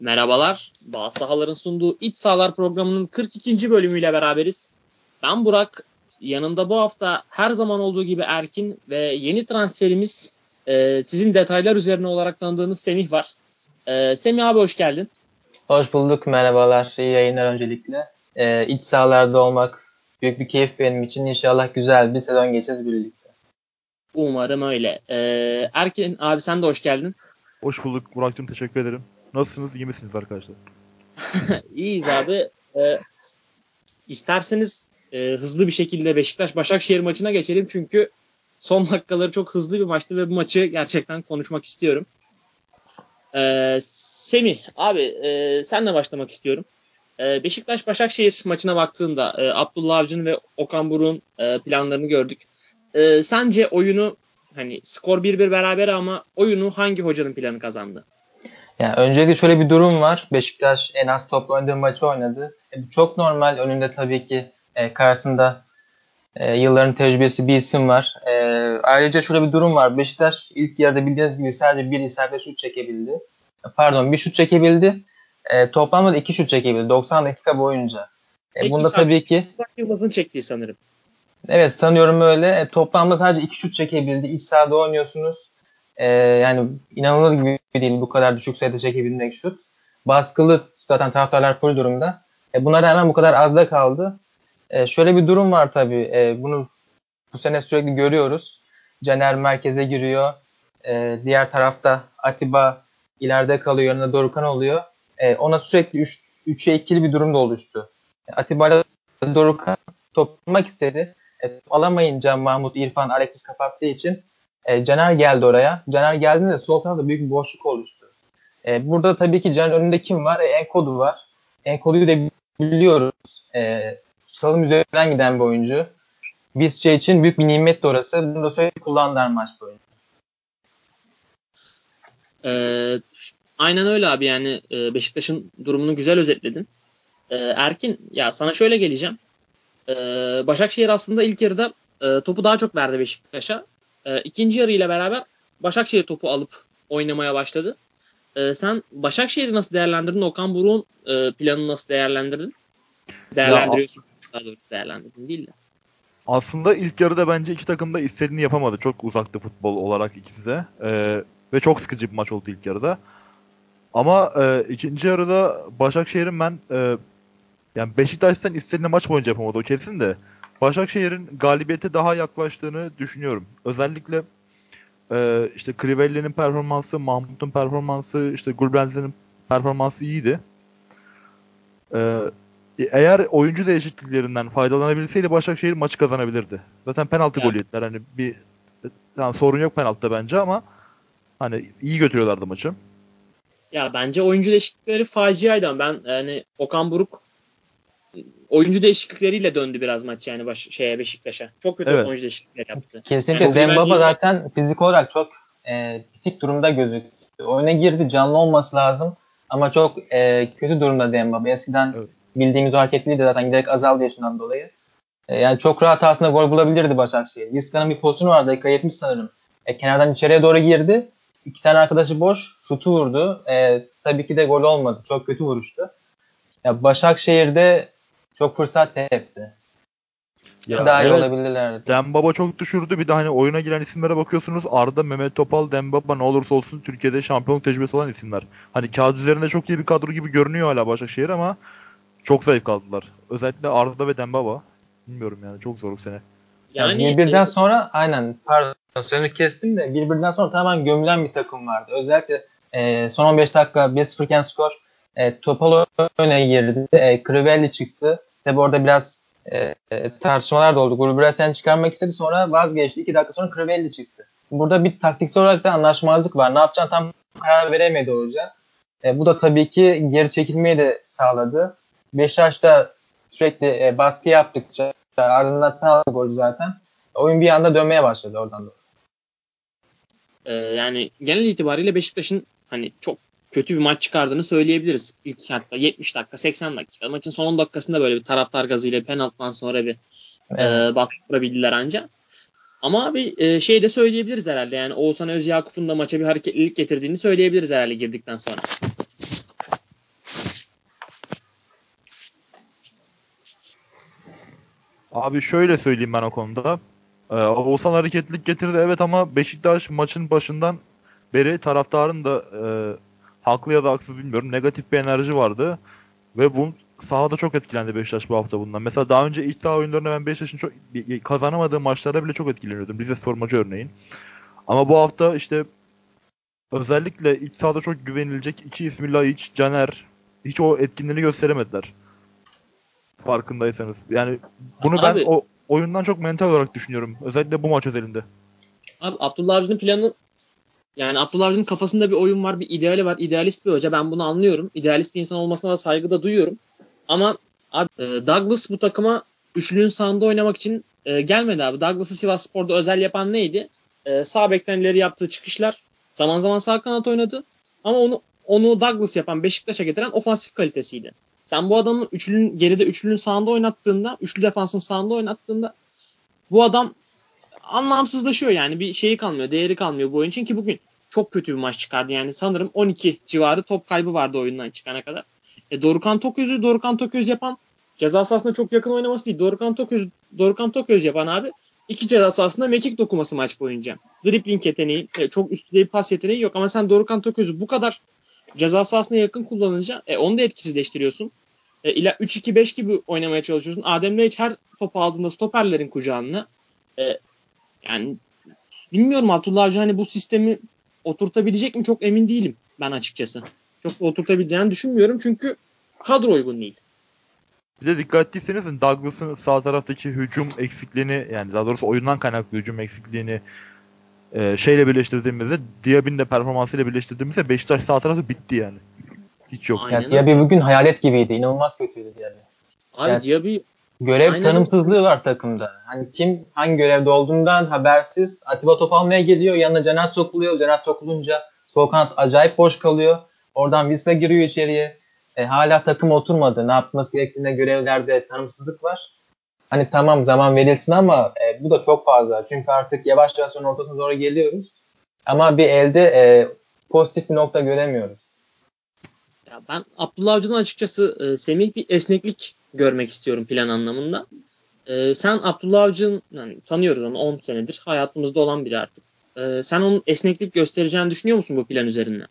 Merhabalar. Bağ Sahaların sunduğu İç Sahalar programının 42. bölümüyle beraberiz. Ben Burak. Yanımda bu hafta her zaman olduğu gibi Erkin ve yeni transferimiz e, sizin detaylar üzerine olarak tanıdığınız Semih var. E, Semih abi hoş geldin. Hoş bulduk. Merhabalar. İyi yayınlar öncelikle. E, iç sahalarda olmak büyük bir keyif benim için. İnşallah güzel bir sezon geçeceğiz birlikte. Umarım öyle. E, Erkin abi sen de hoş geldin. Hoş bulduk Burak'cığım teşekkür ederim. Nasılsınız? İyi misiniz arkadaşlar? İyiyiz abi. Ee, isterseniz e, hızlı bir şekilde Beşiktaş-Başakşehir maçına geçelim. Çünkü son dakikaları çok hızlı bir maçtı ve bu maçı gerçekten konuşmak istiyorum. Ee, Semih abi e, senle başlamak istiyorum. Ee, Beşiktaş-Başakşehir maçına baktığında e, Abdullah Avcı'nın ve Okan Buruk'un e, planlarını gördük. E, sence oyunu hani skor 1-1 beraber ama oyunu hangi hocanın planı kazandı? Yani öncelikle şöyle bir durum var. Beşiktaş en az top oynadığı maçı oynadı. E, bu çok normal. Önünde tabii ki e, karşısında e, yılların tecrübesi bir isim var. E, ayrıca şöyle bir durum var. Beşiktaş ilk yarıda bildiğiniz gibi sadece bir isabet şut çekebildi. E, pardon bir şut çekebildi. E, toplamda da iki şut çekebildi 90 dakika boyunca. E, bunda tabii ki Yılmaz'ın çektiği sanırım. Evet sanıyorum öyle. E, toplamda sadece iki şut çekebildi. İç sahada oynuyorsunuz. E, yani inanılır gibi değil bu kadar düşük sayıda çekebilmek şut. Baskılı zaten taraftarlar full durumda. E, buna rağmen bu kadar az da kaldı. E, şöyle bir durum var tabii. E, bunu bu sene sürekli görüyoruz. Caner merkeze giriyor. E, diğer tarafta Atiba ileride kalıyor. Yanında Dorukan oluyor. E, ona sürekli 3'e 2'li bir durum da oluştu. E, Atiba ile Dorukan toplamak istedi. E, alamayınca Mahmut, İrfan, Alexis kapattığı için e, Caner geldi oraya. Caner geldiğinde sol tarafta büyük bir boşluk oluştu. E, burada tabii ki Caner önünde kim var? E, Enkodu var. Enkodu'yu da biliyoruz. E, salım üzerinden giden bir oyuncu. Visca için büyük bir nimet de orası. Bunu da sürekli kullandılar maç boyunca. Ee, aynen öyle abi yani e, Beşiktaş'ın durumunu güzel özetledin. Ee, Erkin ya sana şöyle geleceğim. Ee, Başakşehir aslında ilk yarıda e, topu daha çok verdi Beşiktaş'a. E, ikinci yarı ile beraber Başakşehir topu alıp oynamaya başladı. E, sen Başakşehir'i nasıl değerlendirdin? Okan Buruk'un e, planını nasıl değerlendirdin? Değerlendiriyorsun. Daha doğrusu değerlendirdin değil de. Aslında ilk yarıda bence iki takım da istediğini yapamadı. Çok uzaktı futbol olarak ikisi de. E, ve çok sıkıcı bir maç oldu ilk yarıda. Ama e, ikinci yarıda Başakşehir'in ben e, yani Beşiktaş'tan istediğini maç boyunca yapamadı o kesin de. Başakşehir'in galibiyete daha yaklaştığını düşünüyorum. Özellikle e, işte Crivelli'nin performansı, Mahmut'un performansı, işte Gulbenze'nin performansı iyiydi. E, eğer oyuncu değişikliklerinden faydalanabilseydi Başakşehir maçı kazanabilirdi. Zaten penaltı evet. golü yediler. Hani bir yani sorun yok penaltıda bence ama hani iyi götürüyorlardı maçı. Ya bence oyuncu değişiklikleri faciaydı ama ben yani Okan Buruk oyuncu değişiklikleriyle döndü biraz maç yani baş, şeye Beşiktaş'a. Çok kötü evet. oyuncu değişiklikleri yaptı. Kesinlikle yani Dembaba zaten fizik olarak çok e, bitik durumda gözüktü. Oyuna girdi canlı olması lazım ama çok e, kötü durumda Dembaba. Eskiden evet. bildiğimiz o hareketliydi zaten giderek azaldı yaşından dolayı. E, yani çok rahat aslında gol bulabilirdi Başakşehir. Vizca'nın bir pozisyonu vardı dakika 70 sanırım. E, kenardan içeriye doğru girdi. İki tane arkadaşı boş. Şutu vurdu. E, tabii ki de gol olmadı. Çok kötü vuruştu. Ya Başakşehir'de çok fırsat tepti. Ya daha evet, iyi olabilirlerdi. Dembaba çok düşürdü. Bir de hani oyuna giren isimlere bakıyorsunuz. Arda, Mehmet Topal, Dembaba ne olursa olsun Türkiye'de şampiyonluk tecrübesi olan isimler. Hani kağıt üzerinde çok iyi bir kadro gibi görünüyor hala Başakşehir ama çok zayıf kaldılar. Özellikle Arda ve Dembaba. Bilmiyorum yani çok zor bu sene. Yani, yani birbirden sonra aynen pardon sözünü kestim de birbirinden sonra tamamen gömülen bir takım vardı. Özellikle e, son 15 dakika 1-0 iken skor e, Topal öne girdi. E, Crivelli çıktı. Tabi orada biraz e, tartışmalar da oldu. Gulbresen çıkarmak istedi sonra vazgeçti. İki dakika sonra Crivelli çıktı. Burada bir taktiksel olarak da anlaşmazlık var. Ne yapacağını tam karar veremedi hoca. E, bu da tabii ki geri çekilmeyi de sağladı. Beşiktaş da sürekli e, baskı yaptıkça ardından penaltı golü zaten. Oyun bir anda dönmeye başladı oradan da. Ee, yani genel itibariyle Beşiktaş'ın hani çok kötü bir maç çıkardığını söyleyebiliriz. İlk hatta 70 dakika 80 dakika. Maçın son 10 dakikasında böyle bir taraftar gazıyla penaltıdan sonra bir evet. e, bastırabildiler ancak. Ama abi e, şey de söyleyebiliriz herhalde. Yani Oğuzhan Özyakup'un da maça bir hareketlilik getirdiğini söyleyebiliriz herhalde girdikten sonra. Abi şöyle söyleyeyim ben o konuda. Ee, Oğuzhan hareketlilik getirdi evet ama Beşiktaş maçın başından beri taraftarın da e, haklı ya da haksız bilmiyorum negatif bir enerji vardı. Ve bu sahada çok etkilendi Beşiktaş bu hafta bundan. Mesela daha önce iç saha oyunlarında ben Beşiktaş'ın çok kazanamadığı maçlara bile çok etkileniyordum. Rize Spor maçı örneğin. Ama bu hafta işte özellikle iç sahada çok güvenilecek iki ismi Laiç, Caner hiç o etkinliğini gösteremediler. Farkındaysanız. Yani bunu Abi, ben o oyundan çok mental olarak düşünüyorum. Özellikle bu maç özelinde. Abi Abdullah Avcı'nın planı yani Abdullah Avcı'nın kafasında bir oyun var, bir ideali var. İdealist bir hoca. Ben bunu anlıyorum. İdealist bir insan olmasına da saygı da duyuyorum. Ama abi e, Douglas bu takıma üçlünün sağında oynamak için e, gelmedi abi. Douglas'ı Sivas Spor'da özel yapan neydi? E, sağ bekten ileri yaptığı çıkışlar. Zaman zaman sağ kanat oynadı. Ama onu onu Douglas yapan Beşiktaş'a getiren ofansif kalitesiydi. Sen bu adamı üçlünün geride üçlünün sağında oynattığında, üçlü defansın sağında oynattığında bu adam anlamsızlaşıyor yani. Bir şeyi kalmıyor, değeri kalmıyor bu oyun için ki bugün çok kötü bir maç çıkardı. Yani sanırım 12 civarı top kaybı vardı oyundan çıkana kadar. E, Dorukan Toköz'ü Dorukan Toköz yapan ceza sahasına çok yakın oynaması değil. Dorukan Toköz, Dorukan Toköz yapan abi iki ceza sahasında mekik dokuması maç boyunca. Dribbling yeteneği, e, çok üst düzey pas yeteneği yok ama sen Dorukan Toköz'ü bu kadar ceza sahasına yakın kullanınca e, onu da etkisizleştiriyorsun. E, ila 3-2-5 gibi oynamaya çalışıyorsun. Adem Leic her topu aldığında stoperlerin kucağına. E, yani bilmiyorum Abdullah Avcı hani bu sistemi oturtabilecek mi çok emin değilim ben açıkçası. Çok oturtabileceğini düşünmüyorum çünkü kadro uygun değil. Bir de dikkat ettiyseniz Douglas'ın sağ taraftaki hücum eksikliğini yani daha doğrusu oyundan kaynaklı hücum eksikliğini e, şeyle birleştirdiğimizde Diaby'nin de performansıyla birleştirdiğimizde Beşiktaş sağ tarafı bitti yani. Hiç yok. Yani Diaby bugün hayalet gibiydi. İnanılmaz kötüydü Diaby. Abi yani, Diaby görev Aynen. tanımsızlığı var takımda. Hani kim hangi görevde olduğundan habersiz Atiba top almaya geliyor. Yanına Caner sokuluyor. Caner sokulunca sol kanat acayip boş kalıyor. Oradan Visa giriyor içeriye. E, hala takım oturmadı. Ne yapması gerektiğine görevlerde tanımsızlık var. Hani tamam zaman verilsin ama e, bu da çok fazla. Çünkü artık yavaş yavaş ortasına doğru geliyoruz. Ama bir elde e, pozitif bir nokta göremiyoruz. Ya ben Abdullah Avcı'dan açıkçası e, Semih bir esneklik görmek istiyorum plan anlamında. E, sen Abdullah Avcı'nın yani tanıyoruz onu 10 senedir hayatımızda olan biri artık. E, sen onun esneklik göstereceğini düşünüyor musun bu plan üzerinden?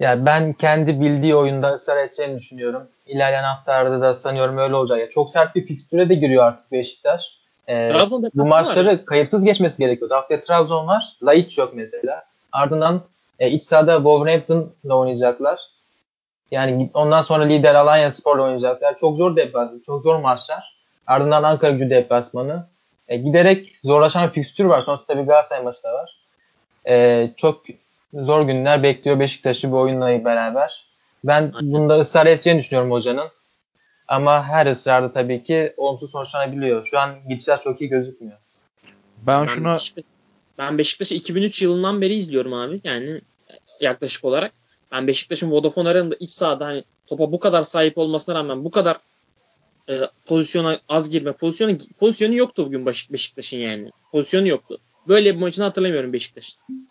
Yani ben kendi bildiği oyunda ısrar edeceğini düşünüyorum. İlerleyen haftalarda da sanıyorum öyle olacak. Yani çok sert bir fikstüre de giriyor artık Beşiktaş. Ee, bu maçları var. kayıpsız geçmesi gerekiyordu. Haftaya Trabzon var. Laiç yok mesela. Ardından e, iç sahada Wolverhampton'la oynayacaklar. Yani ondan sonra lider Alanya Spor'la oynayacaklar. Çok zor deplasman, çok zor maçlar. Ardından Ankara gücü deplasmanı. E, giderek zorlaşan bir fikstür var. Sonrasında tabii Galatasaray maçı da var. E, çok zor günler bekliyor Beşiktaş'ı bu oyunla beraber. Ben bunda ısrar edeceğini düşünüyorum hocanın. Ama her ısrarda tabii ki olumsuz sonuçlanabiliyor. Şu an gidişler çok iyi gözükmüyor. Ben, ben şuna ben Beşiktaş'ı 2003 yılından beri izliyorum abi. Yani yaklaşık olarak. Ben Beşiktaş'ın Vodafone Arena'da iç sahada hani topa bu kadar sahip olmasına rağmen bu kadar e, pozisyona az girme pozisyonu pozisyonu yoktu bugün Beşiktaş'ın yani. Pozisyonu yoktu. Böyle bir maçını hatırlamıyorum Beşiktaş'ın.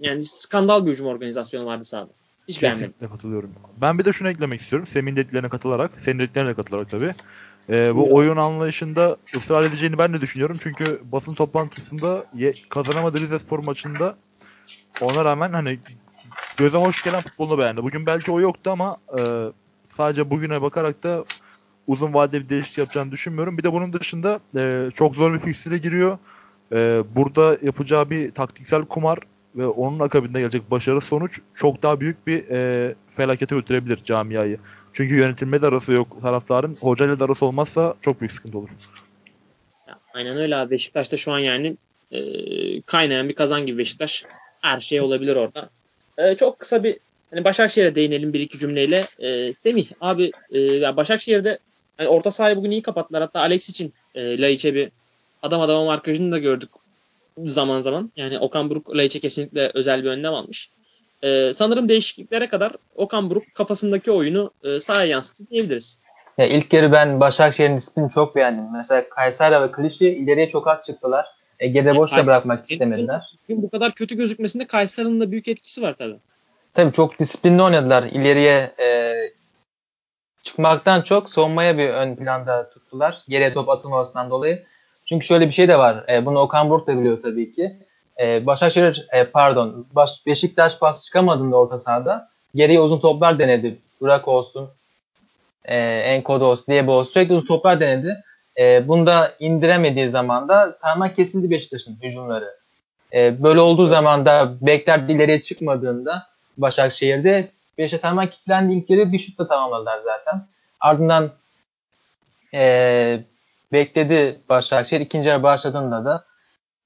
Yani skandal bir hücum organizasyonu vardı sahada. Hiç Kesinlikle beğenmedim. katılıyorum. Ben bir de şunu eklemek istiyorum. Semin dediklerine katılarak, senin dediklerine katılarak tabii. Ee, bu oyun anlayışında ısrar edeceğini ben de düşünüyorum. Çünkü basın toplantısında ye, kazanamadı Rize Spor maçında ona rağmen hani göze hoş gelen futbolunu beğendi. Bugün belki o yoktu ama e, sadece bugüne bakarak da uzun vadeli bir değişiklik yapacağını düşünmüyorum. Bir de bunun dışında e, çok zor bir fikstüre giriyor. E, burada yapacağı bir taktiksel kumar ve onun akabinde gelecek başarı sonuç çok daha büyük bir e, felakete götürebilir camiayı. Çünkü yönetilme de arası yok taraftarın. Hocayla da arası olmazsa çok büyük sıkıntı olur. Aynen öyle abi. Beşiktaş'ta şu an yani e, kaynayan bir kazan gibi Beşiktaş. Her şey olabilir orada. E, çok kısa bir hani Başakşehir'e değinelim bir iki cümleyle. E, Semih abi e, Başakşehir'de yani orta sahayı bugün iyi kapattılar. Hatta Alex için e, Laiç'e bir adam adama markajını da gördük zaman zaman. Yani Okan Buruk Laiç'e kesinlikle özel bir önlem almış. Ee, sanırım değişikliklere kadar Okan Buruk kafasındaki oyunu e, sahaya yansıttı diyebiliriz. Ya ilk yarı ben Başakşehir'in disiplini çok beğendim. Mesela Kayseri ve Klişi ileriye çok az çıktılar. Ege'de boş da bırakmak istemediler. Bu kadar kötü gözükmesinde Kayseri'nin de büyük etkisi var tabii. Tabii çok disiplinli oynadılar. İleriye e, çıkmaktan çok savunmaya bir ön planda tuttular. Geriye top atılmamasından dolayı. Çünkü şöyle bir şey de var. E, bunu Okan Buruk da biliyor tabii ki. E, Başakşehir e, pardon Baş, Beşiktaş pas çıkamadığında orta sahada geriye uzun toplar denedi. Burak olsun, e, Enkodu olsun, Diye olsun sürekli uzun toplar denedi. E, bunu da indiremediği zaman da tamamen kesildi Beşiktaş'ın hücumları. E, böyle olduğu zaman da bekler ileriye çıkmadığında Başakşehir'de Beşiktaş tamamen kilitlendi. İlk yarı bir şutla tamamladılar zaten. Ardından e, bekledi Başakşehir. İkinci yarı başladığında da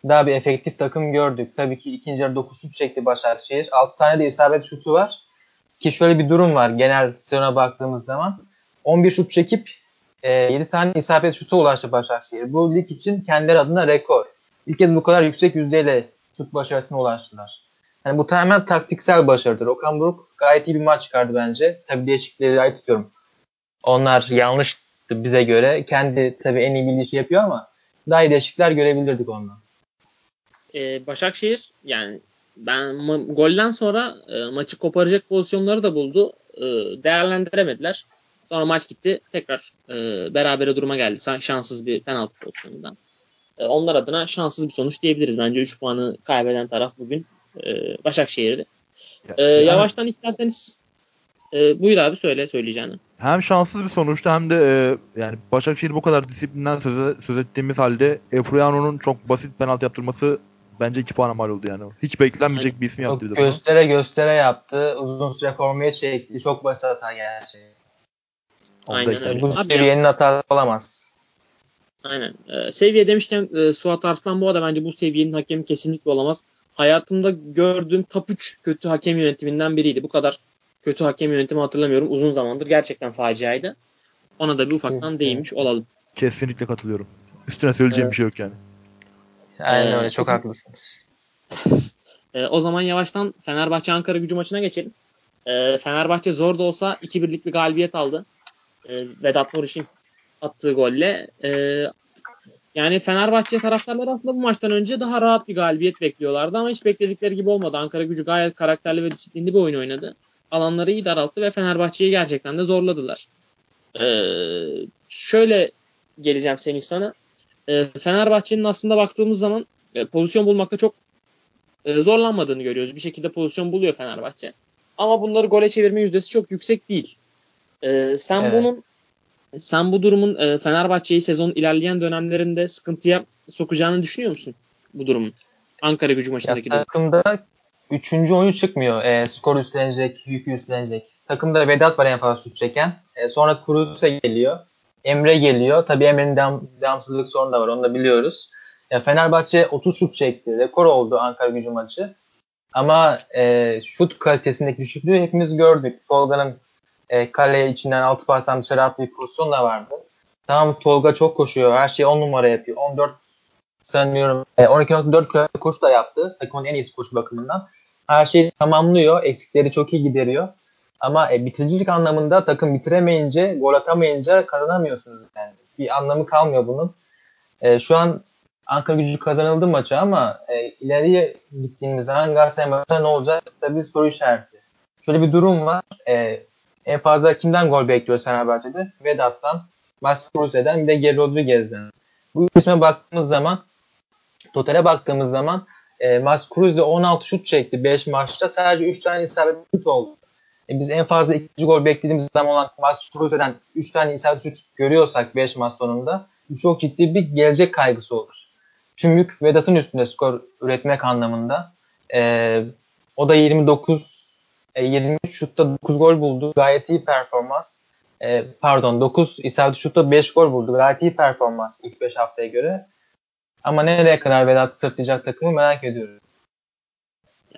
daha bir efektif takım gördük. Tabii ki ikinci yarı 9 şut çekti Başakşehir. 6 tane de isabet şutu var. Ki şöyle bir durum var genel sezona baktığımız zaman. 11 şut çekip e, 7 tane isabet şutu ulaştı Başakşehir. Bu lig için kendileri adına rekor. İlk kez bu kadar yüksek yüzdeyle şut başarısına ulaştılar. Yani bu tamamen taktiksel başarıdır. Okan Buruk gayet iyi bir maç çıkardı bence. Tabii değişiklikleri ait tutuyorum. Onlar yanlıştı bize göre. Kendi tabii en iyi bildiği şey yapıyor ama daha iyi değişiklikler görebilirdik ondan. Ee, Başakşehir yani ben ma- golden sonra e, maçı koparacak pozisyonları da buldu. E, değerlendiremediler. Sonra maç gitti. Tekrar e, berabere duruma geldi. Şanssız bir penaltı pozisyonundan. E, onlar adına şanssız bir sonuç diyebiliriz. Bence 3 puanı kaybeden taraf bugün e, Başakşehir'di. E, yani, yavaştan isterseniz e, buyur abi söyle söyleyeceğini. Hem şanssız bir sonuçtu hem de e, yani Başakşehir bu kadar disiplinden söz, söz ettiğimiz halde Efroyano'nun çok basit penaltı yaptırması bence 2 puana mal oldu yani. Hiç beklenmeyecek bir isim yaptı. Göstere ama. göstere yaptı. Uzun süre formayı çekti. Çok basit hata gerçeği. Aynen öyle. Bu seviyenin hatası olamaz. Aynen. Ee, seviye demişken e, Suat Arslan bu da bence bu seviyenin hakemi kesinlikle olamaz. Hayatımda gördüğüm top 3 kötü hakem yönetiminden biriydi. Bu kadar kötü hakem yönetimi hatırlamıyorum. Uzun zamandır gerçekten faciaydı. Ona da bir ufaktan değinmiş olalım. Kesinlikle katılıyorum. Üstüne söyleyeceğim evet. bir şey yok yani. Aynen ee, öyle. Çok haklısınız. e, o zaman yavaştan Fenerbahçe Ankara gücü maçına geçelim. E, Fenerbahçe zor da olsa 2-1'lik bir galibiyet aldı. E, Vedat Muriç'in attığı golle. E, yani Fenerbahçe taraftarları aslında bu maçtan önce daha rahat bir galibiyet bekliyorlardı ama hiç bekledikleri gibi olmadı. Ankara gücü gayet karakterli ve disiplinli bir oyun oynadı. Alanları iyi daralttı ve Fenerbahçe'yi gerçekten de zorladılar. Ee, şöyle geleceğim Semih sana. Ee, Fenerbahçe'nin aslında baktığımız zaman e, pozisyon bulmakta çok e, zorlanmadığını görüyoruz. Bir şekilde pozisyon buluyor Fenerbahçe. Ama bunları gole çevirme yüzdesi çok yüksek değil. Ee, sen evet. bunun sen bu durumun e, Fenerbahçe'yi sezonun ilerleyen dönemlerinde sıkıntıya sokacağını düşünüyor musun bu durumun? Ankara gücü maçındaki ya, takımda üçüncü oyuncu çıkmıyor. E, skor üstlenecek, yük üstlenecek. Takımda Vedat var en fazla şut çeken. E, sonra Kruse geliyor. Emre geliyor. Tabii Emre'nin devam, devamsızlık sorunu da var. Onu da biliyoruz. Ya Fenerbahçe 30 şut çekti. Rekor oldu Ankara gücü maçı. Ama e, şut kalitesindeki düşüklüğü hepimiz gördük. Tolga'nın e, kaleye içinden altı pastan dışarı attığı bir pozisyon da vardı. Tamam Tolga çok koşuyor. Her şeyi 10 numara yapıyor. 14 sanıyorum e, 12.4 koşu da yaptı. Takımın en iyisi koşu bakımından. Her şeyi tamamlıyor. Eksikleri çok iyi gideriyor. Ama e, bitiricilik anlamında takım bitiremeyince, gol atamayınca kazanamıyorsunuz yani. Bir anlamı kalmıyor bunun. E, şu an Ankara gücü kazanıldı maçı ama e, ileriye gittiğimiz zaman Galatasaray ne olacak? Tabii soru işareti. Şöyle bir durum var. E, en fazla kimden gol bekliyoruz Fenerbahçe'de? Vedat'tan, Mascruze'den bir de Geri Rodriguez'den. Bu isme baktığımız zaman totale baktığımız zaman e, Mascruze 16 şut çekti 5 maçta. Sadece 3 tane isabetli şut oldu. E, biz en fazla ikinci gol beklediğimiz zaman olan Mascruze'den 3 tane isabetli şut görüyorsak 5 maç sonunda çok ciddi bir gelecek kaygısı olur. Tüm yük Vedat'ın üstünde skor üretmek anlamında. E, o da 29 e, 23 şutta 9 gol buldu. Gayet iyi performans. E, pardon 9 isabet şutta 5 gol buldu. Gayet iyi performans ilk 5 haftaya göre. Ama nereye kadar Vedat sırtlayacak takımı merak ediyorum.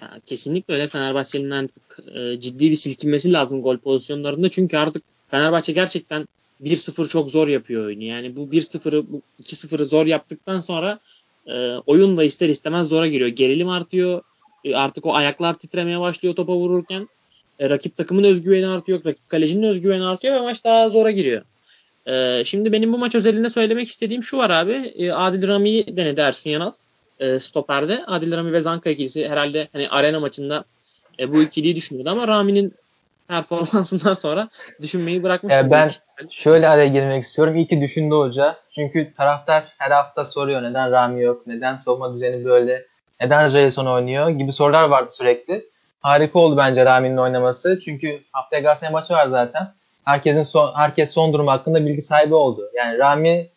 Ya, kesinlikle öyle Fenerbahçe'nin artık e, ciddi bir silkinmesi lazım gol pozisyonlarında. Çünkü artık Fenerbahçe gerçekten 1-0 çok zor yapıyor oyunu. Yani bu 1-0'ı 2-0'ı zor yaptıktan sonra e, oyun da ister istemez zora giriyor. Gerilim artıyor. E, artık o ayaklar titremeye başlıyor topa vururken. E, rakip takımın özgüveni artıyor. Rakip kalecinin özgüveni artıyor ve maç daha zora giriyor. E, şimdi benim bu maç özelinde söylemek istediğim şu var abi. E, Adil Rami'yi denedi Ersun Yanal. E, stoperde. Adil Rami ve Zanka ikilisi herhalde hani arena maçında e, bu ikiliyi düşünüyordu ama Rami'nin performansından sonra düşünmeyi bırakmış. Ya ben şöyle araya girmek istiyorum. İyi ki düşündü hoca. Çünkü taraftar her hafta soruyor neden Rami yok, neden savunma düzeni böyle, neden Jason oynuyor gibi sorular vardı sürekli. Harika oldu bence Rami'nin oynaması. Çünkü haftaya Galatasaray maçı var zaten. Herkesin son, herkes son durum hakkında bilgi sahibi oldu. Yani Rami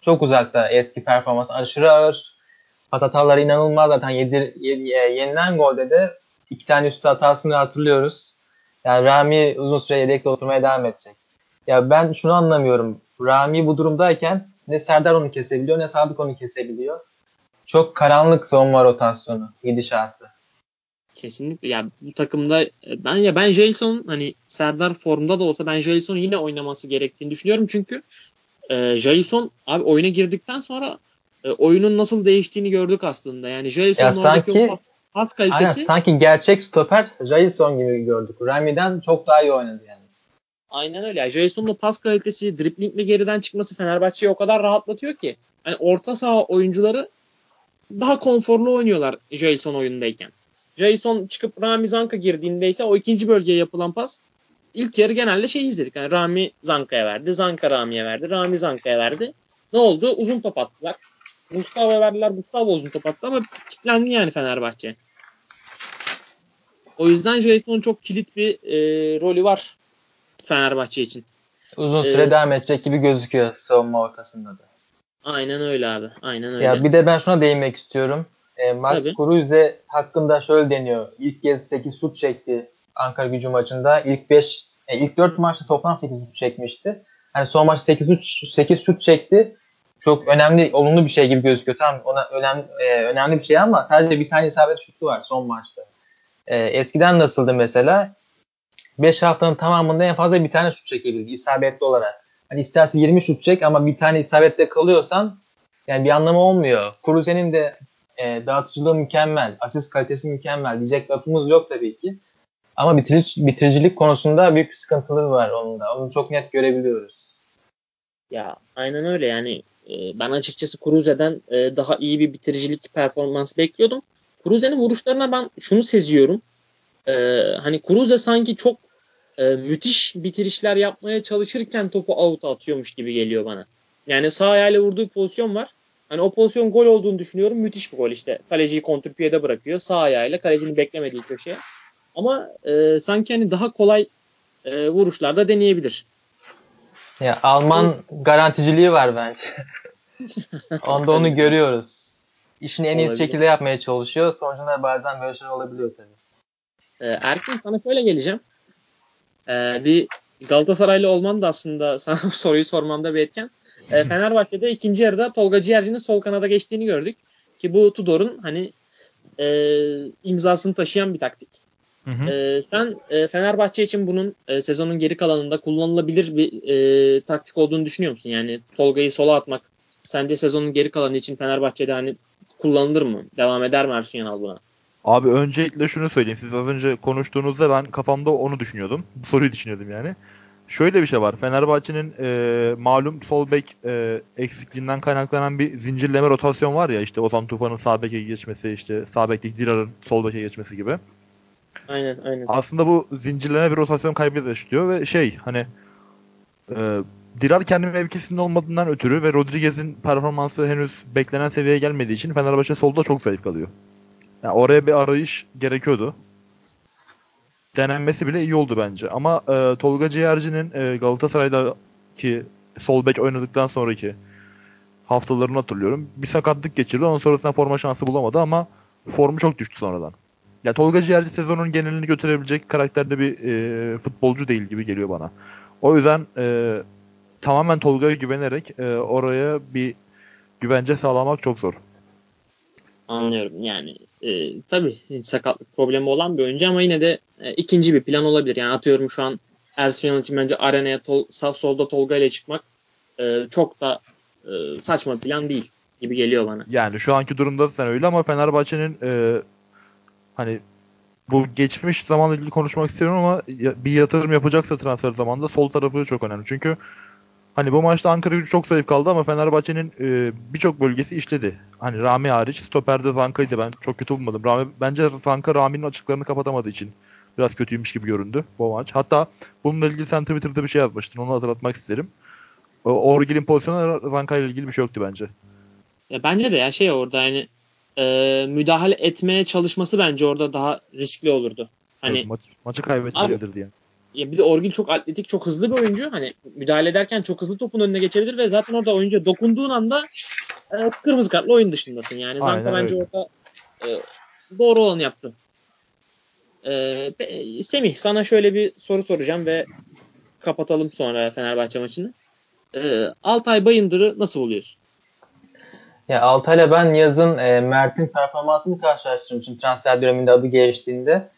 çok uzakta eski performans. Aşırı ağır. Pas hataları inanılmaz zaten. Yedir, yenilen golde de iki tane üstü hatasını hatırlıyoruz. Yani Rami uzun süre yedekte oturmaya devam edecek. Ya ben şunu anlamıyorum. Rami bu durumdayken ne Serdar onu kesebiliyor ne Sadık onu kesebiliyor. Çok karanlık savunma rotasyonu, gidişatı. Kesinlikle. Ya bu takımda ben ya ben Jason hani Serdar formda da olsa ben Jason'un yine oynaması gerektiğini düşünüyorum. Çünkü e, Jason abi oyuna girdikten sonra e, oyunun nasıl değiştiğini gördük aslında. Yani Jason'un sanki pas kalitesi aynen, sanki gerçek stoper Jason gibi gördük. Rami'den çok daha iyi oynadı yani. Aynen öyle. Yani Jason'un pas kalitesi, driplingle geriden çıkması Fenerbahçe'yi o kadar rahatlatıyor ki. Hani orta saha oyuncuları daha konforlu oynuyorlar Jason oyundayken. Jason çıkıp Rami Zanka girdiğinde ise o ikinci bölgeye yapılan pas ilk yarı genelde şey izledik. Yani Rami Zanka'ya verdi. Zanka Rami'ye verdi. Rami Zanka'ya verdi. Ne oldu? Uzun top attılar. Gustavo'ya verdiler. Gustavo uzun top attı ama kilitlendi yani Fenerbahçe. O yüzden Jason'un çok kilit bir e, rolü var Fenerbahçe için. Uzun süre ee, devam edecek gibi gözüküyor savunma ortasında da. Aynen öyle abi. Aynen öyle. Ya bir de ben şuna değinmek istiyorum. E, Max Kruse hakkında şöyle deniyor. İlk kez 8 şut çekti Ankara gücü maçında. İlk 5 e, ilk 4 maçta toplam 8 şut çekmişti. Yani son maç 8 şut 8 şut çekti. Çok önemli, olumlu bir şey gibi gözüküyor. Tamam ona önemli e, önemli bir şey ama sadece bir tane isabet şutu var son maçta. E, eskiden nasıldı mesela? 5 haftanın tamamında en fazla bir tane şut çekebildi isabetli olarak. Hani isterse 20 şut çek ama bir tane isabette kalıyorsan yani bir anlamı olmuyor. Kruse'nin de e, dağıtıcılığı mükemmel, asist kalitesi mükemmel. Diyecek lafımız yok tabii ki. Ama bitirici, bitiricilik konusunda büyük bir sıkıntıları var onun da. Onu çok net görebiliyoruz. Ya aynen öyle yani ben açıkçası Kruse'den e, daha iyi bir bitiricilik performans bekliyordum. Kruse'nin vuruşlarına ben şunu seziyorum. E, hani Kruse sanki çok e, müthiş bitirişler yapmaya çalışırken topu out'a atıyormuş gibi geliyor bana. Yani sağ ayağıyla vurduğu pozisyon var. Hani o pozisyon gol olduğunu düşünüyorum. Müthiş bir gol işte. Kaleciyi kontrpiyede bırakıyor. Sağ ayağıyla kalecinin beklemediği köşeye. Ama e, sanki hani daha kolay e, vuruşlarda deneyebilir. Ya Alman garanticiliği var bence. Onda onu görüyoruz. İşini en iyi şekilde yapmaya çalışıyor. Sonucunda bazen böyle şeyler olabiliyor tabii. Ee, Erkin sana şöyle geleceğim. Ee, bir Galatasaraylı olman da aslında sana bu soruyu sormamda bir etken. Ee, Fenerbahçe'de ikinci yarıda Tolga Ciğerci'nin sol kanada geçtiğini gördük. Ki bu Tudor'un hani e, imzasını taşıyan bir taktik. Hı hı. E, sen e, Fenerbahçe için bunun e, sezonun geri kalanında kullanılabilir bir e, taktik olduğunu düşünüyor musun? Yani Tolga'yı sola atmak sence sezonun geri kalanı için Fenerbahçe'de hani kullanılır mı? Devam eder mi Ersun Yanal buna? Abi öncelikle şunu söyleyeyim. Siz az önce konuştuğunuzda ben kafamda onu düşünüyordum. Bu soruyu düşünüyordum yani. Şöyle bir şey var. Fenerbahçe'nin e, malum sol bek e, eksikliğinden kaynaklanan bir zincirleme rotasyon var ya işte Ozan Tufan'ın sağ beke geçmesi, işte sağ bekteki Dirar'ın sol beke geçmesi gibi. Aynen. Aslında bu zincirleme bir rotasyon kaybı yaşıyor ve şey hani e, Dirar kendi mevkisinde olmadığından ötürü ve Rodriguez'in performansı henüz beklenen seviyeye gelmediği için Fenerbahçe solda çok zayıf kalıyor. Yani oraya bir arayış gerekiyordu. Denenmesi bile iyi oldu bence. Ama e, Tolga Ciğerci'nin e, Galatasaray'daki sol bek oynadıktan sonraki haftalarını hatırlıyorum. Bir sakatlık geçirdi. Ondan sonrasında forma şansı bulamadı ama formu çok düştü sonradan. Ya Tolga Ciğerci sezonun genelini götürebilecek karakterde bir e, futbolcu değil gibi geliyor bana. O yüzden e, tamamen Tolga'ya güvenerek e, oraya bir güvence sağlamak çok zor. Anlıyorum yani e, tabii sakatlık problemi olan bir oyuncu ama yine de e, ikinci bir plan olabilir. Yani atıyorum şu an Ersun Yanal için bence arenaya tol, sağ solda Tolga ile çıkmak e, çok da e, saçma bir plan değil gibi geliyor bana. Yani şu anki durumda sen öyle ama Fenerbahçe'nin e, hani bu geçmiş zamanla ilgili konuşmak istiyorum ama bir yatırım yapacaksa transfer zamanında sol tarafı çok önemli. Çünkü Hani bu maçta Ankara gücü çok zayıf kaldı ama Fenerbahçe'nin e, birçok bölgesi işledi. Hani Rami hariç. Stoper'de Zanka'ydı ben çok kötü bulmadım. Rami, bence Zanka Rami'nin açıklarını kapatamadığı için biraz kötüymüş gibi göründü bu maç. Hatta bununla ilgili sen Twitter'da bir şey yazmıştın. Onu hatırlatmak isterim. Orgil'in pozisyonu Ranka ile ilgili bir şey yoktu bence. Ya bence de ya şey orada yani e, müdahale etmeye çalışması bence orada daha riskli olurdu. Hani Evet, maç, maçı kaybetmeyebilirdi yani. ya bir de Orgil çok atletik, çok hızlı bir oyuncu. Hani müdahale ederken çok hızlı topun önüne geçebilir ve zaten orada oyuncuya dokunduğun anda e, kırmızı kartla oyun dışındasın. Yani Zanka Aynen bence öyle. orada e, doğru olanı yaptı. E, Semih sana şöyle bir soru soracağım ve kapatalım sonra Fenerbahçe maçını. E, Altay Bayındır'ı nasıl buluyorsun? Ya Altay'la ben yazın e, Mert'in performansını karşılaştırmışım transfer döneminde adı geçtiğinde.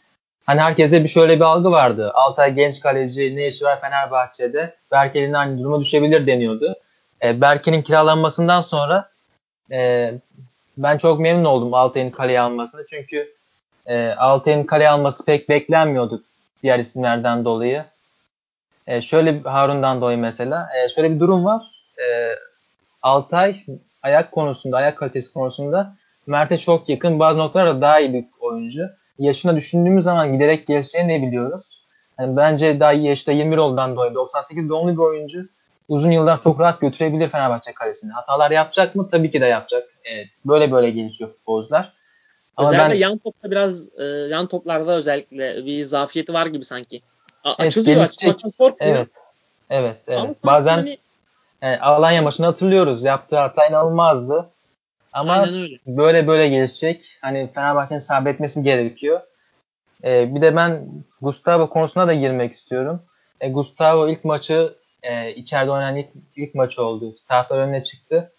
Hani herkeste bir şöyle bir algı vardı. Altay genç kaleci ne işi var Fenerbahçe'de? Berke'nin aynı duruma düşebilir deniyordu. E, Berke'nin kiralanmasından sonra e, ben çok memnun oldum Altay'ın kaleye almasına. Çünkü e, Altay'ın kaleye alması pek beklenmiyordu diğer isimlerden dolayı. E, şöyle Harun'dan dolayı mesela. E, şöyle bir durum var. E, Altay ayak konusunda, ayak kalitesi konusunda Mert'e çok yakın. Bazı noktalarda daha iyi bir oyuncu. Yaşına düşündüğümüz zaman giderek geleceğini de biliyoruz. Yani bence daha iyi yaşta 21 olduğundan dolayı 98 doğumlu bir oyuncu. Uzun yıllar çok rahat götürebilir Fenerbahçe kalesini. Hatalar yapacak mı? Tabii ki de yapacak. Evet, böyle böyle gelişiyor futbolcular. Ama özellikle ben yan topta biraz e, yan toplarda özellikle bir zafiyeti var gibi sanki. A- Evet, açılıyor, korkmuyor. evet. Evet, evet. Ama Bazen hani- e, Alanya maçını hatırlıyoruz. Yaptığı hata inanılmazdı. Ama böyle böyle gelişecek. Hani Fenerbahçe'nin sabretmesi gerekiyor. Ee, bir de ben Gustavo konusuna da girmek istiyorum. E, Gustavo ilk maçı e, içeride oynanan ilk, ilk maçı oldu. Taraftar önüne çıktı.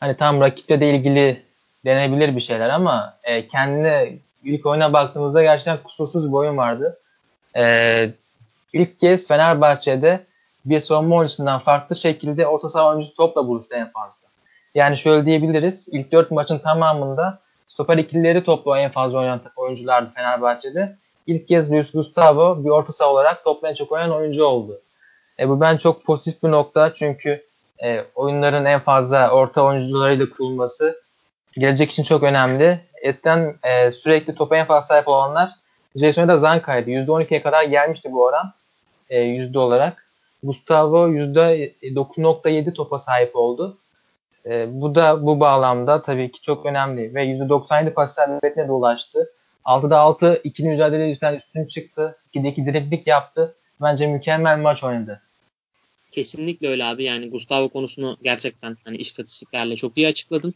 Hani tam rakiple de ilgili denebilir bir şeyler ama e, kendine ilk oyuna baktığımızda gerçekten kusursuz bir oyun vardı. E, ilk kez Fenerbahçe'de bir savunma farklı şekilde orta saha oyuncusu topla buluştu en fazla. Yani şöyle diyebiliriz. İlk 4 maçın tamamında stoper ikilileri topla en fazla oynayan oyunculardı Fenerbahçe'de. İlk kez Luis Gustavo bir orta saha olarak topla en çok oynayan oyuncu oldu. E, bu ben çok pozitif bir nokta çünkü e, oyunların en fazla orta oyuncularıyla kurulması gelecek için çok önemli. Eskiden e, sürekli topa en fazla sahip olanlar Jason'a da Zanka'ydı. %12'ye kadar gelmişti bu oran e, yüzde olarak. Gustavo %9.7 topa sahip oldu. E, bu da bu bağlamda tabii ki çok önemli ve %97 pas serbestliğine de ulaştı. 6'da 6 ikili mücadele yüzden üstün çıktı. 2'de 2 driblik yaptı. Bence mükemmel maç oynadı. Kesinlikle öyle abi. Yani Gustavo konusunu gerçekten hani istatistiklerle çok iyi açıkladın.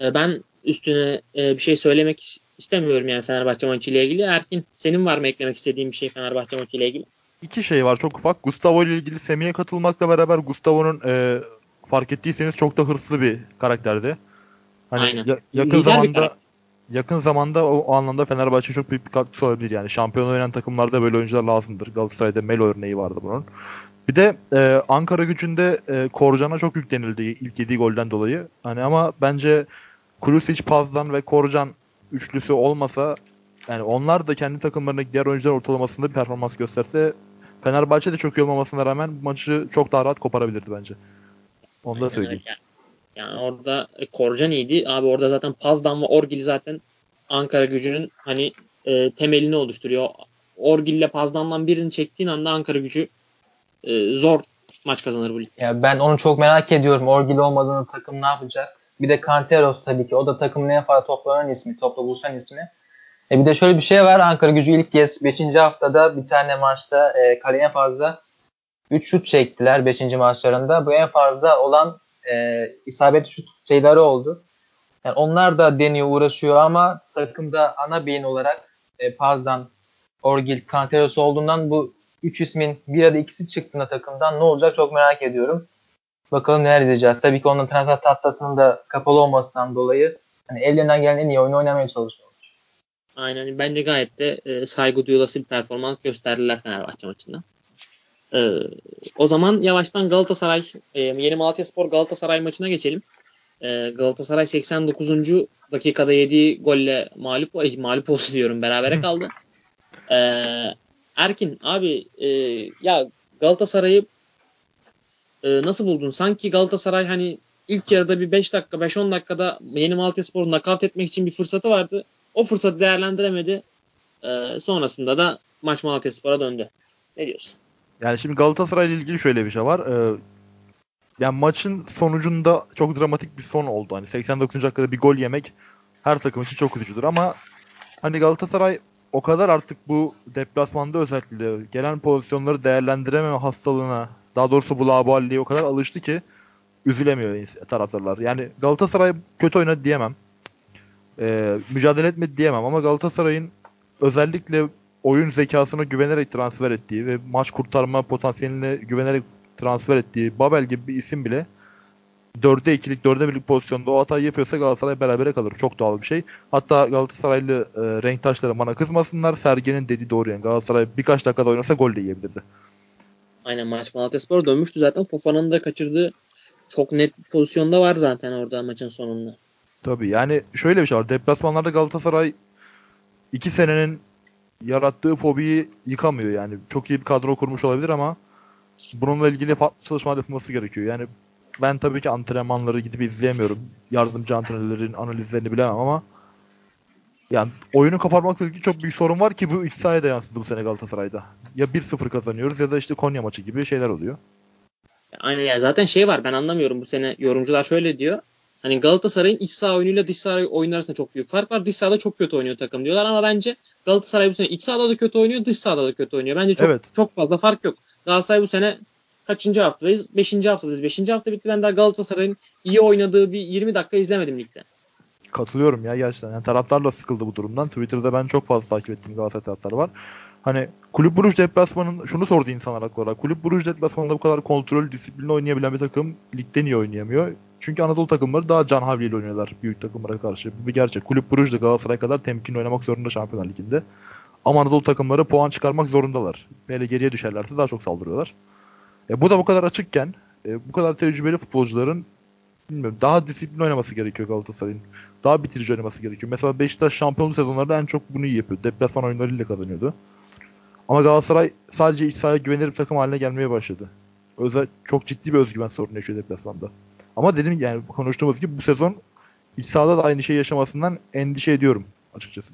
Ee, ben üstüne e, bir şey söylemek is- istemiyorum yani Fenerbahçe maçıyla ilgili. Erkin senin var mı eklemek istediğin bir şey Fenerbahçe maçıyla ilgili? İki şey var çok ufak. Gustavo ile ilgili Semih'e katılmakla beraber Gustavo'nun e, fark ettiyseniz çok da hırslı bir karakterdi. Hani Aynen. ya- yakın Lider zamanda yakın zamanda o, o anlamda Fenerbahçe çok büyük bir katkısı olabilir yani. Şampiyon oynayan takımlarda böyle oyuncular lazımdır. Galatasaray'da Melo örneği vardı bunun. Bir de e, Ankara gücünde e, Korcan'a çok yüklenildi ilk yediği golden dolayı. Hani ama bence Kulisic, Pazdan ve Korcan üçlüsü olmasa yani onlar da kendi takımlarındaki diğer oyuncular ortalamasında bir performans gösterse Fenerbahçe de çok iyi olmamasına rağmen maçı çok daha rahat koparabilirdi bence. Onu da söyleyeyim. öyle. Yani orada e, Korcan iyiydi. Abi orada zaten Pazdan ve Orgil zaten Ankara gücünün hani e, temelini oluşturuyor. Orgil ile Pazdan'dan birini çektiğin anda Ankara gücü e, zor maç kazanır bu lig. Ya ben onu çok merak ediyorum. Orgil olmadığında takım ne yapacak? Bir de Kanteros tabii ki. O da takımın en fazla toplanan ismi, topla buluşan ismi. E bir de şöyle bir şey var. Ankara gücü ilk kez 5. haftada bir tane maçta e, kaleye fazla 3 şut çektiler 5. maçlarında. Bu en fazla olan e, isabetli şut sayıları oldu. Yani onlar da deniyor, uğraşıyor ama takımda ana beyin olarak e, Paz'dan, Orgil, Kanteros olduğundan bu 3 ismin bir ya da ikisi çıktığında takımdan ne olacak çok merak ediyorum. Bakalım neler izleyeceğiz. Tabii ki onun transfer tahtasının da kapalı olmasından dolayı hani ellerinden gelen en iyi oyunu oynamaya çalışıyor. Aynen. Bence gayet de e, saygı duyulası bir performans gösterdiler Fenerbahçe maçında. E, o zaman yavaştan Galatasaray, e, yeni Malatya Spor Galatasaray maçına geçelim. E, Galatasaray 89. dakikada yediği golle mağlup, ay, mağlup oldu diyorum. Berabere kaldı. E, Erkin abi e, ya Galatasaray'ı e, nasıl buldun? Sanki Galatasaray hani ilk yarıda bir 5 dakika 5-10 dakikada yeni Malatya Spor'u nakavt etmek için bir fırsatı vardı. O fırsatı değerlendiremedi. E, sonrasında da maç Malatyaspor'a döndü. Ne diyorsun? Yani şimdi Galatasaray ile ilgili şöyle bir şey var. Ee, yani maçın sonucunda çok dramatik bir son oldu. Hani 89. dakikada bir gol yemek her takım için çok üzücüdür ama hani Galatasaray o kadar artık bu deplasmanda özellikle gelen pozisyonları değerlendirememe hastalığına daha doğrusu bu laballiğe o kadar alıştı ki üzülemiyor taraftarlar. Yani Galatasaray kötü oynadı diyemem. Ee, mücadele etmedi diyemem ama Galatasaray'ın özellikle oyun zekasına güvenerek transfer ettiği ve maç kurtarma potansiyeline güvenerek transfer ettiği Babel gibi bir isim bile 4'e 2'lik 4'e 1'lik pozisyonda o hatayı yapıyorsa Galatasaray berabere kalır. Çok doğal bir şey. Hatta Galatasaraylı e, renktaşları bana kızmasınlar. Sergen'in dediği doğru yani. Galatasaray birkaç dakikada oynasa gol de yiyebilirdi. Aynen maç Malatyaspor dönmüştü zaten. Fofana'nın da kaçırdığı çok net pozisyonda var zaten orada maçın sonunda. Tabii yani şöyle bir şey var. Deplasmanlarda Galatasaray 2 senenin yarattığı fobiyi yıkamıyor yani. Çok iyi bir kadro kurmuş olabilir ama bununla ilgili farklı çalışmalar yapılması gerekiyor. Yani ben tabii ki antrenmanları gidip izleyemiyorum. Yardımcı antrenörlerin analizlerini bilemem ama yani oyunu kaparmakla ilgili çok büyük sorun var ki bu iç sahaya da yansıdı bu sene Galatasaray'da. Ya 1-0 kazanıyoruz ya da işte Konya maçı gibi şeyler oluyor. Aynen ya zaten şey var ben anlamıyorum bu sene yorumcular şöyle diyor. Hani Galatasaray'ın iç saha oyunuyla dış saha oyunu arasında çok büyük fark var. Dış sahada çok kötü oynuyor takım diyorlar ama bence Galatasaray bu sene iç sahada da kötü oynuyor, dış sahada da kötü oynuyor. Bence çok evet. çok fazla fark yok. Galatasaray bu sene kaçıncı haftadayız? Beşinci haftadayız. Beşinci hafta bitti. Ben daha Galatasaray'ın iyi oynadığı bir 20 dakika izlemedim ligde. Katılıyorum ya gerçekten. Yani taraftar da sıkıldı bu durumdan. Twitter'da ben çok fazla takip ettiğim Galatasaray taraftarı var. Hani Kulüp Buruj deplasmanın şunu sordu insanlar haklı olarak. Kulüp Buruj deplasmanında bu kadar kontrol, disiplinli oynayabilen bir takım ligde niye oynayamıyor? Çünkü Anadolu takımları daha can havliyle oynuyorlar büyük takımlara karşı. Bu bir gerçek. Kulüp Buruj da Galatasaray kadar temkinli oynamak zorunda Şampiyonlar Ligi'nde. Ama Anadolu takımları puan çıkarmak zorundalar. Böyle geriye düşerlerse daha çok saldırıyorlar. E, bu da bu kadar açıkken e, bu kadar tecrübeli futbolcuların bilmiyorum daha disiplin oynaması gerekiyor Galatasaray'ın. Daha bitirici oynaması gerekiyor. Mesela Beşiktaş şampiyonluk sezonlarda en çok bunu iyi yapıyor. Deplasman oyunlarıyla kazanıyordu. Ama Galatasaray sadece iç sahaya güvenir bir takım haline gelmeye başladı. Özel çok ciddi bir özgüven sorunu yaşıyor deplasmanda. Ama dedim yani konuştuğumuz gibi bu sezon iç sahada da aynı şeyi yaşamasından endişe ediyorum açıkçası.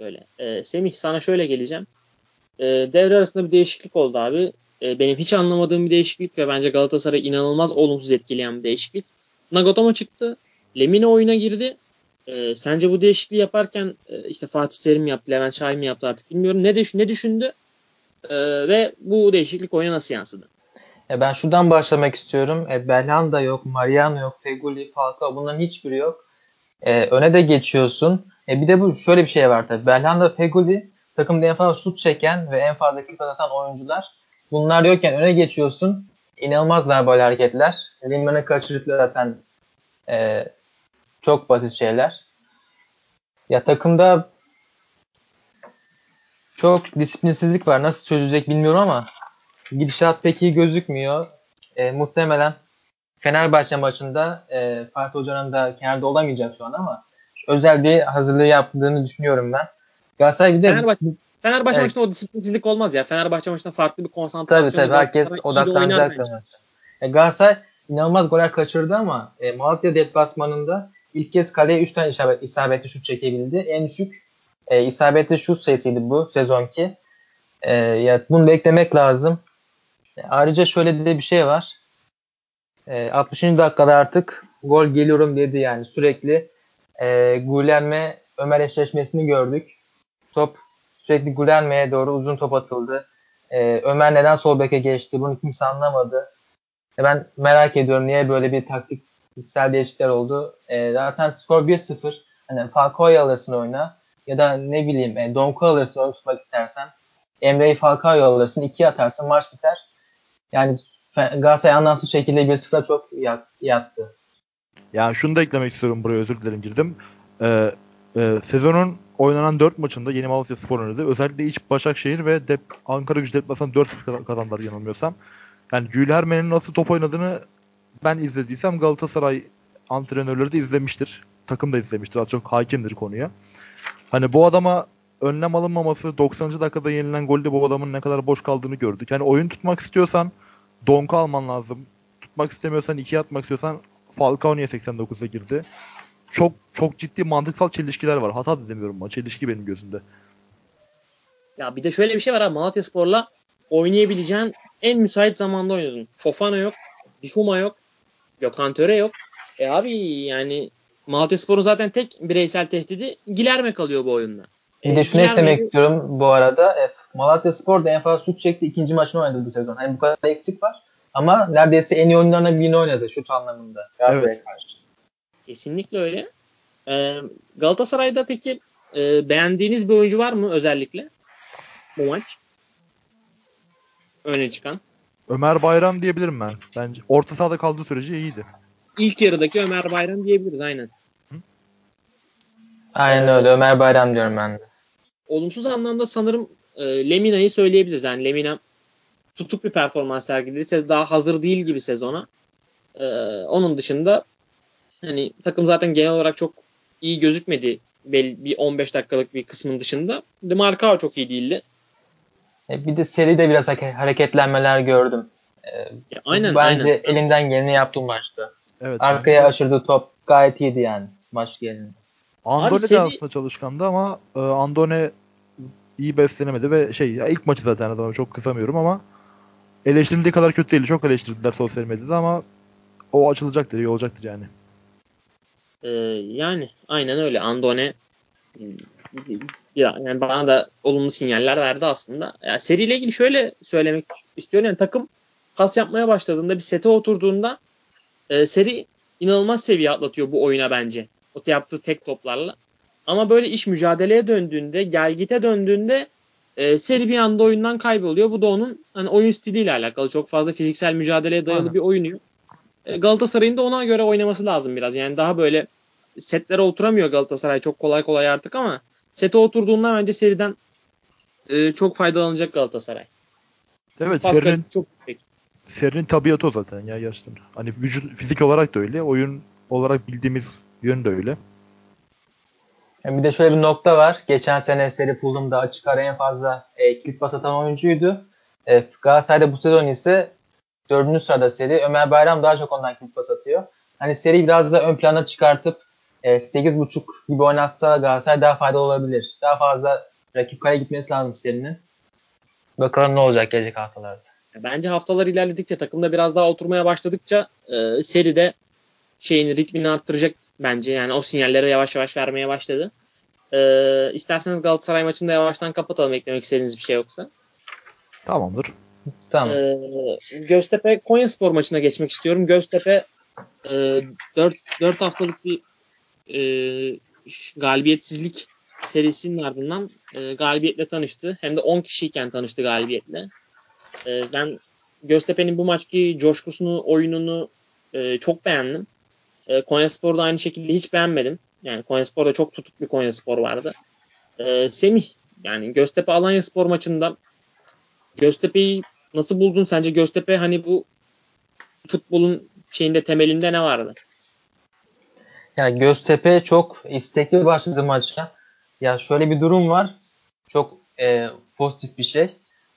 Böyle. Ee, Semih sana şöyle geleceğim. Ee, devre arasında bir değişiklik oldu abi. Ee, benim hiç anlamadığım bir değişiklik ve bence Galatasaray inanılmaz olumsuz etkileyen bir değişiklik. Nagatomo çıktı. Lemine oyuna girdi. Ee, sence bu değişikliği yaparken e, işte Fatih Terim yaptı, Levent Şahin mi yaptı artık bilmiyorum. Ne, düş ne düşündü ee, ve bu değişiklik oyuna nasıl yansıdı? E ben şuradan başlamak istiyorum. E Belhanda yok, Mariano yok, Feguli, Falcao bunların hiçbiri yok. E, öne de geçiyorsun. E bir de bu şöyle bir şey var tabii. Belhanda, Feguli takımda en fazla şut çeken ve en fazla kilit atan oyuncular. Bunlar yokken öne geçiyorsun. İnanılmaz böyle hareketler. Limran'ı kaçırıp zaten e, çok basit şeyler. Ya takımda çok disiplinsizlik var. Nasıl çözecek bilmiyorum ama gidişat pek iyi gözükmüyor. E, muhtemelen Fenerbahçe maçında e, Fatih Hoca'nın da kenarda olamayacak şu an ama özel bir hazırlığı yaptığını düşünüyorum ben. Galatasaray bir de Fenerbahçe, Fenerbahçe evet. maçında o disiplinsizlik olmaz ya. Fenerbahçe maçında farklı bir konsantrasyon. Tabii tabii herkes odaklanacak. E, Galatasaray inanılmaz goller kaçırdı ama e, Malatya deplasmanında ilk kez kaleye 3 tane isabet, isabetli şut çekebildi. En düşük e, isabetli şut sayısıydı bu sezonki. E, ya bunu beklemek lazım. E, ayrıca şöyle de bir şey var. E, 60. dakikada artık gol geliyorum dedi yani sürekli e, Guilherme Ömer eşleşmesini gördük. Top sürekli Guilherme'ye doğru uzun top atıldı. E, Ömer neden sol beke geçti bunu kimse anlamadı. E, ben merak ediyorum niye böyle bir taktik fiziksel değişiklikler oldu. E, zaten skor 1-0. Hani Falcao'yu alırsın oyuna ya da ne bileyim e, Donku alırsın oyun tutmak istersen. Emre'yi Falcao'yu alırsın. 2 atarsın maç biter. Yani Galatasaray anlamsız şekilde 1-0'a çok yattı. Yani şunu da eklemek istiyorum buraya özür dilerim girdim. Ee, e, sezonun oynanan 4 maçında Yeni Malatya Spor oynadı. Özellikle iç Başakşehir ve Dep Ankara Gücü deplasmanı 4-0 kazandılar yanılmıyorsam. Yani Gülhermen'in nasıl top oynadığını ben izlediysem Galatasaray antrenörleri de izlemiştir. Takım da izlemiştir. Az çok hakimdir konuya. Hani bu adama önlem alınmaması 90. dakikada yenilen golde bu adamın ne kadar boş kaldığını gördük. Yani oyun tutmak istiyorsan Donku alman lazım. Tutmak istemiyorsan iki atmak istiyorsan Falcao niye 89'a girdi? Çok çok ciddi mantıksal çelişkiler var. Hata da demiyorum ama çelişki benim gözümde. Ya bir de şöyle bir şey var ha Malatya Spor'la oynayabileceğin en müsait zamanda oynadın. Fofana yok, Bifuma yok, Gökhan Töre yok. E abi yani Malatya Spor'un zaten tek bireysel tehdidi Gilerme kalıyor bu oyunda. Bir de şunu Gilerme- eklemek istiyorum bu arada. E, Malatya Spor da en fazla şut çekti. ikinci maçını oynadı bu sezon. Hani bu kadar eksik var. Ama neredeyse en iyi oyunlarına birini oynadı şut anlamında. Galatasaray'a karşı. Kesinlikle öyle. Ee, Galatasaray'da peki e, beğendiğiniz bir oyuncu var mı özellikle bu maç? Öne çıkan. Ömer Bayram diyebilirim ben. Bence orta sahada kaldığı sürece iyiydi. İlk yarıdaki Ömer Bayram diyebiliriz aynen. Aynen öyle. Ömer Bayram diyorum ben de. Olumsuz anlamda sanırım e, Lemina'yı söyleyebiliriz. Yani Lemina tutuk bir performans sergiledi. Sez- Daha hazır değil gibi sezona. Ee, onun dışında hani takım zaten genel olarak çok iyi gözükmedi. Belli bir 15 dakikalık bir kısmın dışında. De Marcao çok iyi değildi. E, bir de seride biraz hareketlenmeler gördüm. E, Ya, aynen Bence aynen. elinden geleni yaptı maçta. Evet. Arkaya aşırdığı top gayet iyiydi yani maç gelini. Andone de seri- aslında çalışkandı ama e, Andone iyi beslenemedi ve şey ya ilk maçı zaten adamı çok kısamıyorum ama eleştirildiği kadar kötü değil. Çok eleştirdiler sosyal medyada ama o açılacaktır, iyi olacaktır yani. Ee, yani aynen öyle. Andone yani bana da olumlu sinyaller verdi aslında. Ya, seriyle ilgili şöyle söylemek istiyorum. Yani takım pas yapmaya başladığında bir sete oturduğunda e, seri inanılmaz seviye atlatıyor bu oyuna bence. O yaptığı tek toplarla. Ama böyle iş mücadeleye döndüğünde, gelgite döndüğünde e, seri bir anda oyundan kayboluyor. Bu da onun hani oyun stiliyle alakalı. Çok fazla fiziksel mücadeleye dayalı Aynen. bir oyunu. E, Galatasaray'ın da ona göre oynaması lazım biraz. Yani daha böyle setlere oturamıyor Galatasaray çok kolay kolay artık ama sete oturduğunda bence seriden e, çok faydalanacak Galatasaray. Evet, Pascal serinin, çok yüksek. serinin tabiatı o zaten ya gerçekten. Hani vücut fizik olarak da öyle, oyun olarak bildiğimiz yön de öyle. Yani bir de şöyle bir nokta var. Geçen sene seri Fulham'da açık ara en fazla e, kilit pas atan oyuncuydu. E, Galatasaray'da bu sezon ise dördüncü sırada seri. Ömer Bayram daha çok ondan kilit pas atıyor. Hani seri biraz da ön plana çıkartıp e, 8.5 gibi oynatsa Galatasaray daha faydalı olabilir. Daha fazla rakip kaleye gitmesi lazım serinin. Bakalım ne olacak gelecek haftalarda. Bence haftalar ilerledikçe takımda biraz daha oturmaya başladıkça e, seride şeyini ritmini arttıracak bence. Yani o sinyalleri yavaş yavaş vermeye başladı. E, isterseniz Galatasaray maçını da yavaştan kapatalım eklemek istediğiniz bir şey yoksa. Tamamdır. Tamam. Ee, Göztepe Konyaspor maçına geçmek istiyorum. Göztepe e, 4, 4 haftalık bir e, galibiyetsizlik serisinin ardından e, galibiyetle tanıştı. Hem de 10 kişiyken tanıştı galibiyetle. E, ben Göztepe'nin bu maçki coşkusunu, oyununu e, çok beğendim. E, Konyaspor'da aynı şekilde hiç beğenmedim. Yani Konyaspor'da çok tutuk bir Konyaspor vardı. E, Semih yani Göztepe Alanya Spor maçında Göztepe'yi nasıl buldun? Sence Göztepe hani bu futbolun şeyinde temelinde ne vardı? Yani Göztepe çok istekli başladı maça. Ya şöyle bir durum var. Çok e, pozitif bir şey.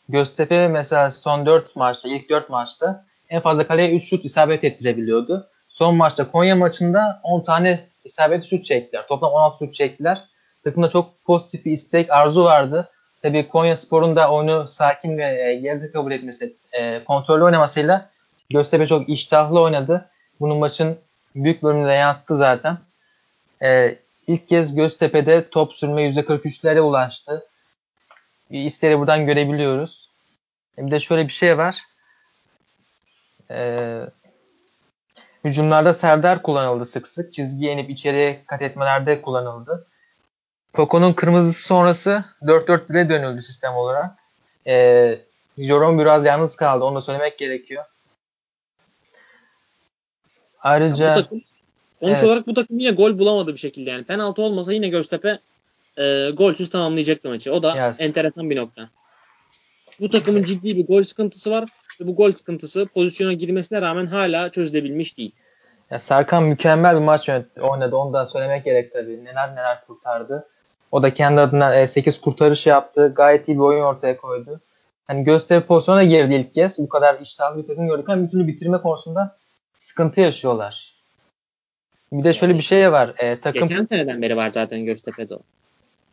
Göztepe mesela son 4 maçta, ilk 4 maçta en fazla kaleye 3 şut isabet ettirebiliyordu. Son maçta Konya maçında 10 tane isabetli şut çektiler. Toplam 16 şut çektiler. Takımda çok pozitif bir istek, arzu vardı. Tabii Konya Spor'un da oyunu sakin ve e, geride kabul etmesi, e, kontrollü oynamasıyla Göztepe çok iştahlı oynadı. Bunun maçın büyük bölümünde yansıttı zaten. E, ilk kez Göztepe'de top sürme %43'lere ulaştı. İsteri buradan görebiliyoruz. E, Bir de şöyle bir şey var. E, hücumlarda Serdar kullanıldı sık sık. Çizgiye inip içeriye kat etmelerde kullanıldı. Poco'nun kırmızısı sonrası 4-4-1'e dönüldü sistem olarak. E, Jerome biraz yalnız kaldı. Onu da söylemek gerekiyor. Ayrıca bu takım sonuç Evet. olarak bu takım yine gol bulamadı bir şekilde yani. Penaltı olmasa yine Göztepe e, golsüz tamamlayacaktı maçı. O da Yes. enteresan bir nokta. Bu takımın ciddi bir gol sıkıntısı var ve bu gol sıkıntısı pozisyona girmesine rağmen hala çözülebilmiş değil. Ya Serkan mükemmel bir maç oynadı. Onu da söylemek gerek tabii. Neler neler kurtardı. O da kendi adına 8 kurtarış yaptı. Gayet iyi bir oyun ortaya koydu. Hani Göztepe pozisyona girdi ilk kez. Bu kadar iştahlı bir takım gördük ama bir türlü bitirme konusunda sıkıntı yaşıyorlar. Bir de şöyle bir şey var. E, takım Geçen seneden beri var zaten Göztepe'de o.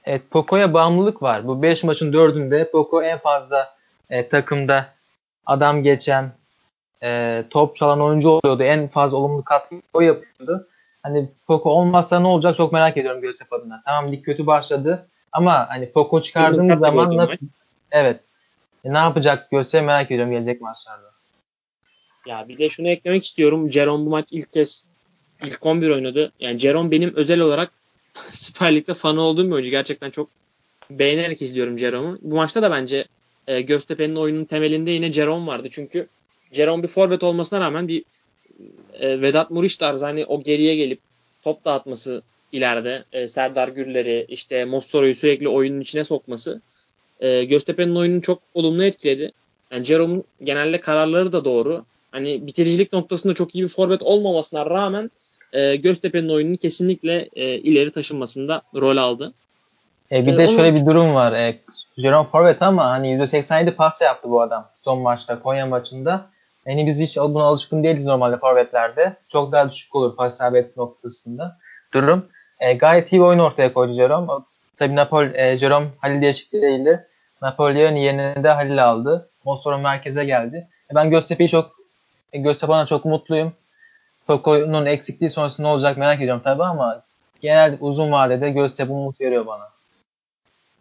Evet Poco'ya bağımlılık var. Bu 5 maçın 4'ünde Poco en fazla e, takımda adam geçen e, top çalan oyuncu oluyordu. En fazla olumlu katkı o yapıyordu. Hani Poco olmazsa ne olacak çok merak ediyorum Göztepe adına. Tamam lig kötü başladı ama hani Poco çıkardığımız zaman nasıl evet e, ne yapacak Göztepe merak ediyorum gelecek maçlarda. Ya bir de şunu eklemek istiyorum. Jerome bu maç ilk kez ilk 11 oynadı. Yani Jerome benim özel olarak Süper Lig'de fanı olduğum bir oyuncu. Gerçekten çok beğenerek izliyorum Jerome'u. Bu maçta da bence e, Göztepe'nin oyunun temelinde yine Jerome vardı. Çünkü Jerome bir forvet olmasına rağmen bir e, Vedat Muriç tarzı hani o geriye gelip top dağıtması ileride e, Serdar Gürler'i işte Mossoro'yu sürekli oyunun içine sokması e, Göztepe'nin oyununu çok olumlu etkiledi. Yani Jerome'un genelde kararları da doğru. Hani bitiricilik noktasında çok iyi bir forvet olmamasına rağmen e, Göztepe'nin oyununu kesinlikle e, ileri taşınmasında rol aldı. E, bir e, de onun... şöyle bir durum var. E, Jerome forvet ama hani %87 pas yaptı bu adam son maçta Konya maçında. Yani biz hiç buna alışkın değiliz normalde forvetlerde. Çok daha düşük olur pas isabet noktasında. Durum. E, gayet iyi bir oyun ortaya koydu Jerome. Tabii Napoli, e, Jerome Halil değişikliğiyle Napoleon yerine de Halil aldı. Mossoro merkeze geldi. E, ben Göztepe'yi çok e, Göztepe'den çok mutluyum. Toko'nun eksikliği sonrası ne olacak merak ediyorum tabii ama genel uzun vadede Göztepe umut veriyor bana.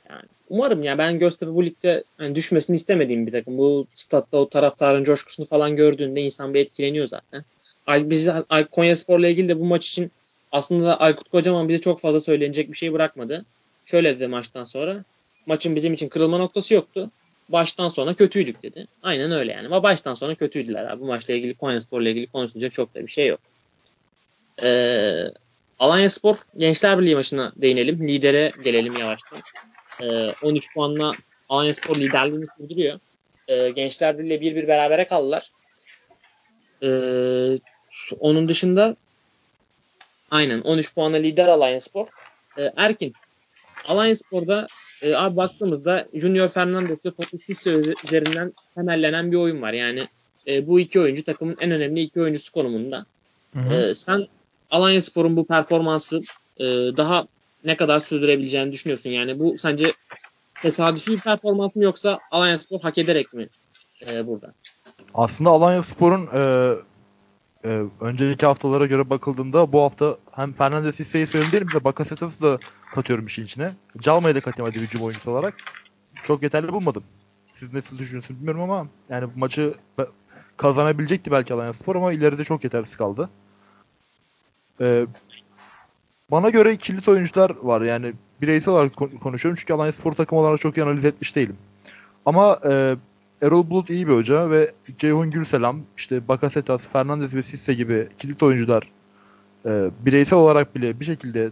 Yani umarım ya ben Göztepe bu ligde yani düşmesini istemediğim bir takım. Bu statta o taraftarın coşkusunu falan gördüğünde insan bir etkileniyor zaten. Biz Konya Spor'la ilgili de bu maç için aslında Aykut Kocaman bize çok fazla söylenecek bir şey bırakmadı. Şöyle dedi maçtan sonra. Maçın bizim için kırılma noktası yoktu. Baştan sona kötüydük dedi. Aynen öyle yani. Ama baştan sona kötüydüler abi. Bu maçla ilgili Konya Spor'la ilgili konuşulacak çok da bir şey yok. Ee, Alanya Spor Gençler Birliği maçına değinelim. Lidere gelelim yavaştan. Ee, 13 puanla Alanya Spor liderliğini sürdürüyor. Ee, Gençler Birliği 1-1 berabere kaldılar. Ee, onun dışında aynen 13 puanla lider Alanya Spor. Ee, Erkin Alanya Spor'da e, abi baktığımızda Junior Fernandez ve Potisisi üzerinden temellenen bir oyun var. Yani e, bu iki oyuncu takımın en önemli iki oyuncusu konumunda. Hı hı. E, sen Alanya Spor'un bu performansı e, daha ne kadar sürdürebileceğini düşünüyorsun? Yani bu sence tesadüfi bir performans mı yoksa Alanya Spor hak ederek mi e, burada? Aslında Alanya Spor'un e, e, önceki haftalara göre bakıldığında bu hafta hem Fernandez Hisse'yi söyleyebilirim de Bakasetas'ı da katıyorum işin içine. Calmayı da katayım hadi hücum oyuncusu olarak. Çok yeterli bulmadım. Siz nasıl düşünüyorsunuz bilmiyorum ama yani bu maçı kazanabilecekti belki Alanya Spor ama ileride çok yetersiz kaldı. Ee, bana göre kilit oyuncular var yani bireysel olarak konuşuyorum çünkü Alanya Spor takım olarak çok iyi analiz etmiş değilim. Ama e, Erol Bulut iyi bir hoca ve Ceyhun Gülselam, işte Bakasetas, Fernandez ve Sisse gibi kilit oyuncular e, bireysel olarak bile bir şekilde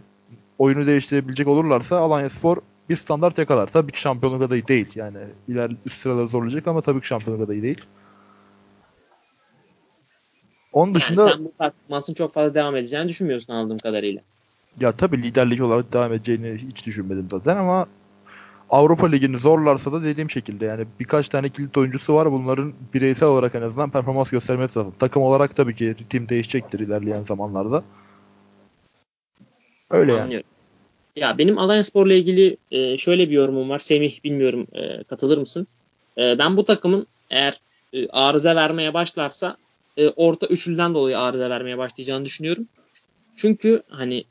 oyunu değiştirebilecek olurlarsa Alanya Spor bir standart yakalar. Tabii ki şampiyonluk adayı değil. Yani iler üst sıraları zorlayacak ama tabii ki şampiyonluk adayı değil. Onun dışında yani sen bu performansın çok fazla devam edeceğini düşünmüyorsun anladığım kadarıyla. Ya tabii liderlik olarak devam edeceğini hiç düşünmedim zaten ama Avrupa Ligi'ni zorlarsa da dediğim şekilde yani birkaç tane kilit oyuncusu var. Bunların bireysel olarak en azından performans göstermesi lazım. Takım olarak tabii ki ritim değişecektir ilerleyen zamanlarda. Öyle yani. Ya benim Alanya Spor'la ilgili e, şöyle bir yorumum var. Semih bilmiyorum e, katılır mısın? E, ben bu takımın eğer arıza vermeye başlarsa orta üçlüden dolayı arıza vermeye başlayacağını düşünüyorum. Çünkü hani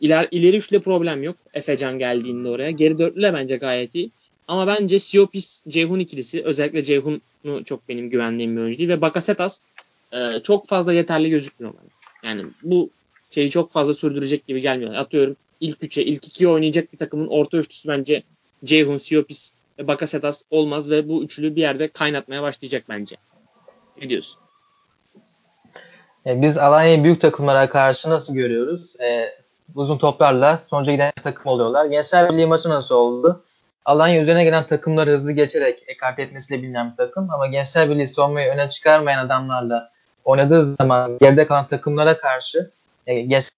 iler, ileri üçlü problem yok. Efecan geldiğinde oraya. Geri dörtlüle bence gayet iyi. Ama bence Siopis Ceyhun ikilisi özellikle Ceyhun'u çok benim güvendiğim bir oyuncu değil. Ve Bakasetas e, çok fazla yeterli gözükmüyor bana. Yani bu şeyi çok fazla sürdürecek gibi gelmiyor. Atıyorum ilk üçe, ilk ikiye oynayacak bir takımın orta üçlüsü bence Ceyhun, Siopis ve Bakasetas olmaz ve bu üçlü bir yerde kaynatmaya başlayacak bence. Ne diyorsun? E, biz Alanya'yı büyük takımlara karşı nasıl görüyoruz? E, uzun toplarla sonuca giden takım oluyorlar. Gençler Birliği maçı nasıl oldu? Alanya üzerine gelen takımları hızlı geçerek ekart etmesiyle bilinen bir takım ama Gençler Birliği savunmayı öne çıkarmayan adamlarla oynadığı zaman geride kalan takımlara karşı e, geç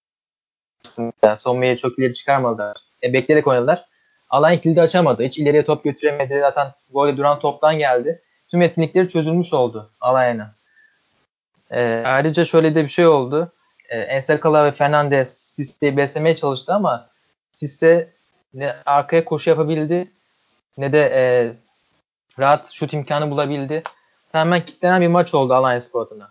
savunmayı çok ileri çıkarmadılar. E, bekleyerek oynadılar. Alanya kilidi açamadı. Hiç ileriye top götüremedi. Zaten golü duran toptan geldi. Tüm etkinlikleri çözülmüş oldu Alanya'nın. E, ayrıca şöyle de bir şey oldu. E, Ensakala ve Fernandez Sisse'yi beslemeye çalıştı ama Sisse ne arkaya koşu yapabildi ne de e, rahat şut imkanı bulabildi. Tamamen kitlenen bir maç oldu Alliance Spor adına.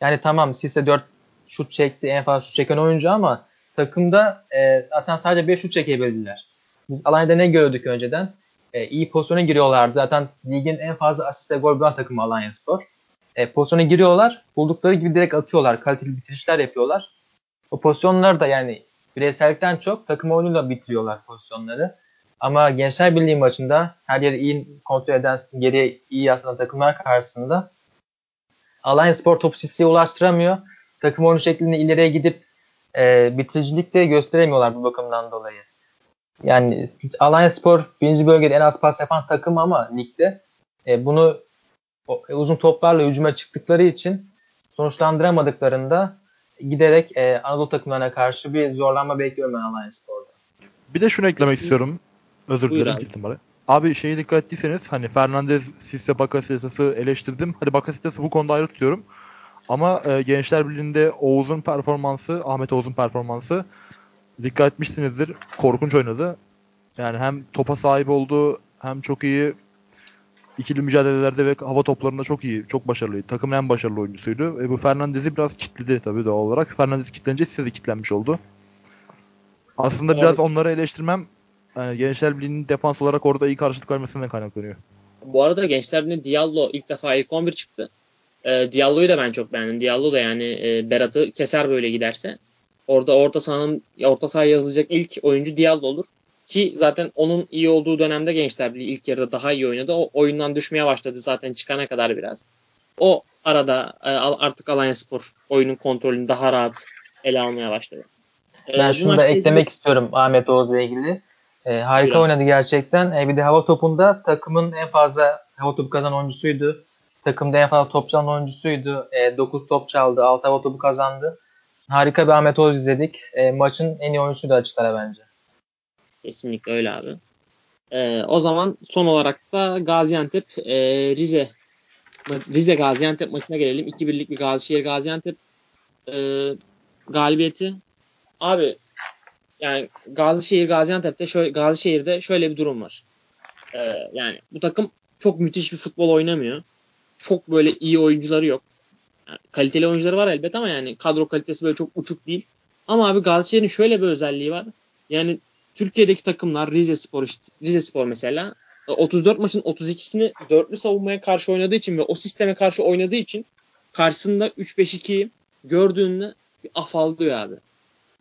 Yani tamam Sisse 4 şut çekti en fazla şut çeken oyuncu ama takımda e, zaten sadece 5 şut çekebildiler. Biz Alanya'da ne gördük önceden? E, iyi pozisyona giriyorlardı. Zaten ligin en fazla asiste gol bulan takımı Alanya Spor. E, pozisyona giriyorlar. Buldukları gibi direkt atıyorlar. Kaliteli bitirişler yapıyorlar. O pozisyonlar da yani bireysellikten çok takım oyunuyla bitiriyorlar pozisyonları. Ama Gençler Birliği maçında her yeri iyi kontrol eden, geriye iyi yaslanan takımlar karşısında Alanya Spor topu Sisi'ye ulaştıramıyor. Takım oyunu şeklinde ileriye gidip e, bitiricilik gösteremiyorlar bu bakımdan dolayı. Yani Alanya Spor birinci bölgede en az pas yapan takım ama ligde e, bunu uzun toplarla hücuma çıktıkları için sonuçlandıramadıklarında giderek e, Anadolu takımlarına karşı bir zorlanma bekliyorum ben Alanya Spor'da. Bir de şunu eklemek Kesin. istiyorum. Özür dilerim abi. gittim bari. Abi şeye dikkat ettiyseniz hani Fernandez, Sisse, Bakasetas'ı eleştirdim. Hadi Bakasetas'ı bu konuda ayrı tutuyorum. Ama e, Gençler Birliği'nde Oğuz'un performansı, Ahmet Oğuz'un performansı dikkat etmişsinizdir. Korkunç oynadı. Yani hem topa sahip oldu hem çok iyi ikili mücadelelerde ve hava toplarında çok iyi, çok başarılıydı. Takımın en başarılı oyuncusuydu. E, bu Fernandez'i biraz kitledi tabii doğal olarak. Fernandez kitlenince Sisse de kitlenmiş oldu. Aslında Evet. biraz onları eleştirmem yani Gençler Birliği'nin defans olarak orada iyi karşılık vermesinden kaynaklanıyor. Bu arada Gençler Birliği Diallo ilk defa ilk 11 çıktı. E, Diallo'yu da ben çok beğendim. Diallo da yani e, Berat'ı keser böyle giderse. Orada orta sahanın orta sahaya yazılacak ilk oyuncu Diallo olur. Ki zaten onun iyi olduğu dönemde Gençler Birliği ilk yarıda daha iyi oynadı. O oyundan düşmeye başladı zaten çıkana kadar biraz. O arada e, artık Alanya Spor oyunun kontrolünü daha rahat ele almaya başladı. E, Ben bu şunu da eklemek ilgili- istiyorum Ahmet Oğuz'la ilgili. E, harika Buyur abi. oynadı gerçekten. E, bir de hava topunda takımın en fazla hava topu kazanan oyuncusuydu. Takımda en fazla top çalan oyuncusuydu. E, 9 top çaldı, 6 hava topu kazandı. Harika bir Ahmet Oğuz izledik. E, maçın en iyi oyuncusu da açık ara bence. Kesinlikle öyle abi. Ee, o zaman son olarak da Gaziantep e, Rize Rize Gaziantep maçına gelelim. 2-1'lik bir Gazişehir Gaziantep e, galibiyeti. Abi yani Gazişehir Gaziantep'te şöyle Gazişehir'de şöyle bir durum var. Ee, yani bu takım çok müthiş bir futbol oynamıyor. Çok böyle iyi oyuncuları yok. Yani kaliteli oyuncuları var elbet ama yani kadro kalitesi böyle çok uçuk değil. Ama abi Gazişehir'in şöyle bir özelliği var. Yani Türkiye'deki takımlar Rize Spor işte Rize Spor mesela e, 34 maçın 32'sini dörtlü savunmaya karşı oynadığı için ve o sisteme karşı oynadığı için karşısında 3-5-2'yi gördüğünde bir afallıyor abi.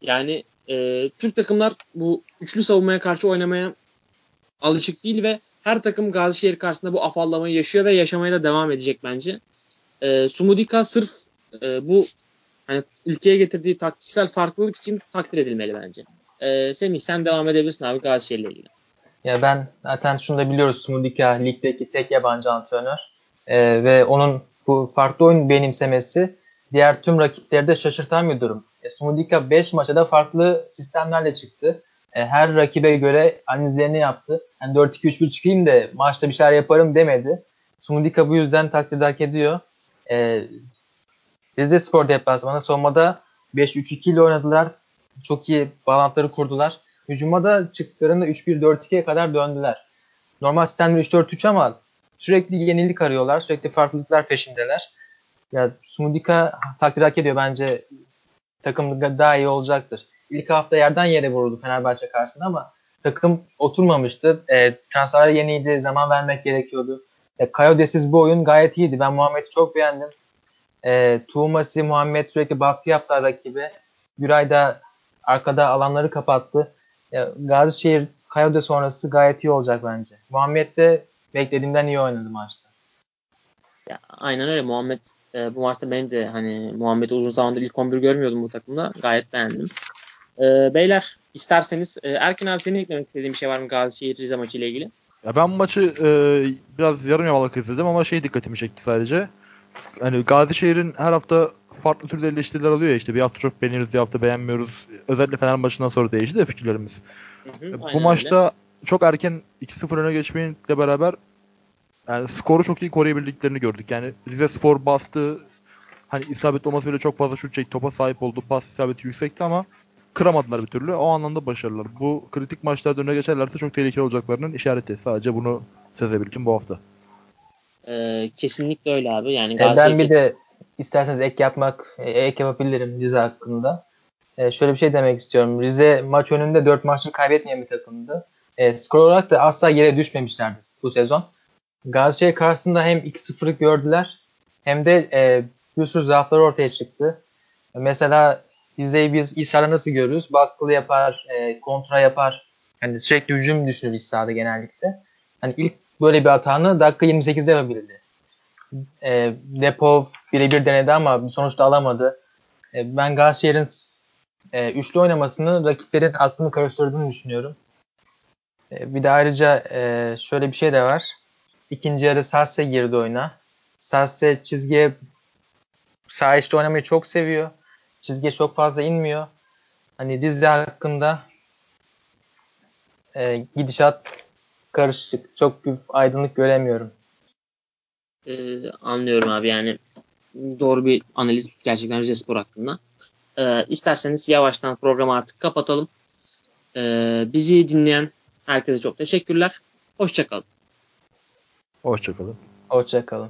Yani e, Türk takımlar bu üçlü savunmaya karşı oynamaya alışık değil ve her takım Gazişehir karşısında bu afallamayı yaşıyor ve yaşamaya da devam edecek bence. E, Sumudika sırf e, bu hani ülkeye getirdiği taktiksel farklılık için takdir edilmeli bence. E, Semih sen devam edebilirsin abi Gazişehir'le ilgili. Ya ben zaten şunu da biliyoruz Sumudika ligdeki tek yabancı antrenör. Ee, ve onun bu farklı oyun benimsemesi diğer tüm rakipleri de şaşırtan bir durum. E, Sumudika 5 maçta da farklı sistemlerle çıktı. E, her rakibe göre analizlerini yaptı. Yani 4-2-3-1 çıkayım da maçta bir şeyler yaparım demedi. Sumudika bu yüzden takdir hak ediyor. E, Rize Spor deplasmanı savunmada 5-3-2 ile oynadılar. Çok iyi bağlantıları kurdular. Hücuma da çıktıklarında 3-1-4-2'ye kadar döndüler. Normal sistemde 3-4-3 ama sürekli yenilik arıyorlar. Sürekli farklılıklar peşindeler. Ya Sumudika takdir hak ediyor bence. Takım daha iyi olacaktır. İlk hafta yerden yere vuruldu Fenerbahçe karşısında ama takım oturmamıştı. E, transferler yeniydi. Zaman vermek gerekiyordu. E, Kayodesiz bu oyun gayet iyiydi. Ben Muhammed'i çok beğendim. E, Tuğmasi, Muhammed sürekli baskı yaptılar rakibe. Güray da arkada alanları kapattı. Ya, Gazişehir Kayode sonrası gayet iyi olacak bence. Muhammed de beklediğimden iyi oynadı maçta. Ya, aynen öyle Muhammed e, bu maçta ben de hani Muhammed'i uzun zamandır ilk 11 görmüyordum bu takımda. Gayet beğendim. E, beyler isterseniz e, Erkin abi senin eklemek istediğin bir şey var mı Gazişehir Rize maçı ile ilgili? Ya ben bu maçı e, biraz yarım yamalak izledim ama şey dikkatimi çekti sadece. Hani Gazişehir'in her hafta farklı türde eleştiriler alıyor ya işte bir hafta çok beğeniyoruz bir hafta beğenmiyoruz. Özellikle Fener maçından sonra değişti de fikirlerimiz. Hı hı, E, bu maçta çok erken 2-0 öne geçmeyle beraber yani skoru çok iyi koruyabildiklerini gördük. Yani Rize Spor bastı. Hani isabet olması bile çok fazla şut çekti. Topa sahip oldu. Pas isabeti yüksekti ama kıramadılar bir türlü. O anlamda başarılar. Bu kritik maçlarda öne geçerlerse çok tehlikeli olacaklarının işareti. Sadece bunu sezebilirim bu hafta. Ee, kesinlikle öyle abi. Yani E, Galatasaray ben bir de isterseniz ek yapmak, e, ek yapabilirim Rize hakkında. E, şöyle bir şey demek istiyorum. Rize maç önünde 4 maçını kaybetmeyen bir takımdı. E, skor olarak da asla yere düşmemişlerdi bu sezon. Galatasaray karşısında hem 2-0'lık gördüler hem de e, bir sürü zaafları ortaya çıktı. Mesela Rize'yi biz İsa'da nasıl görürüz? Baskılı yapar, e, kontra yapar. Yani sürekli hücum düşünür İsa'da genellikle. Hani ilk böyle bir hatanı dakika 28'de yapabildi. E, Depov birebir denedi ama sonuçta alamadı. E, ben Galatasaray'ın e, üçlü oynamasını rakiplerin aklını karıştırdığını düşünüyorum. E, bir de ayrıca e, şöyle bir şey de var. İkinci yarı Sasse girdi oyuna. Sasse çizgiye sağ içte oynamayı çok seviyor. Çizgiye çok fazla inmiyor. Hani Rize hakkında e, gidişat karışık. Çok bir aydınlık göremiyorum. Ee, anlıyorum abi yani doğru bir analiz gerçekten Rize Spor hakkında. Ee, isterseniz yavaştan programı artık kapatalım. Ee, bizi dinleyen herkese çok teşekkürler. Hoşçakalın. Hoşçakalın. Hoşçakalın.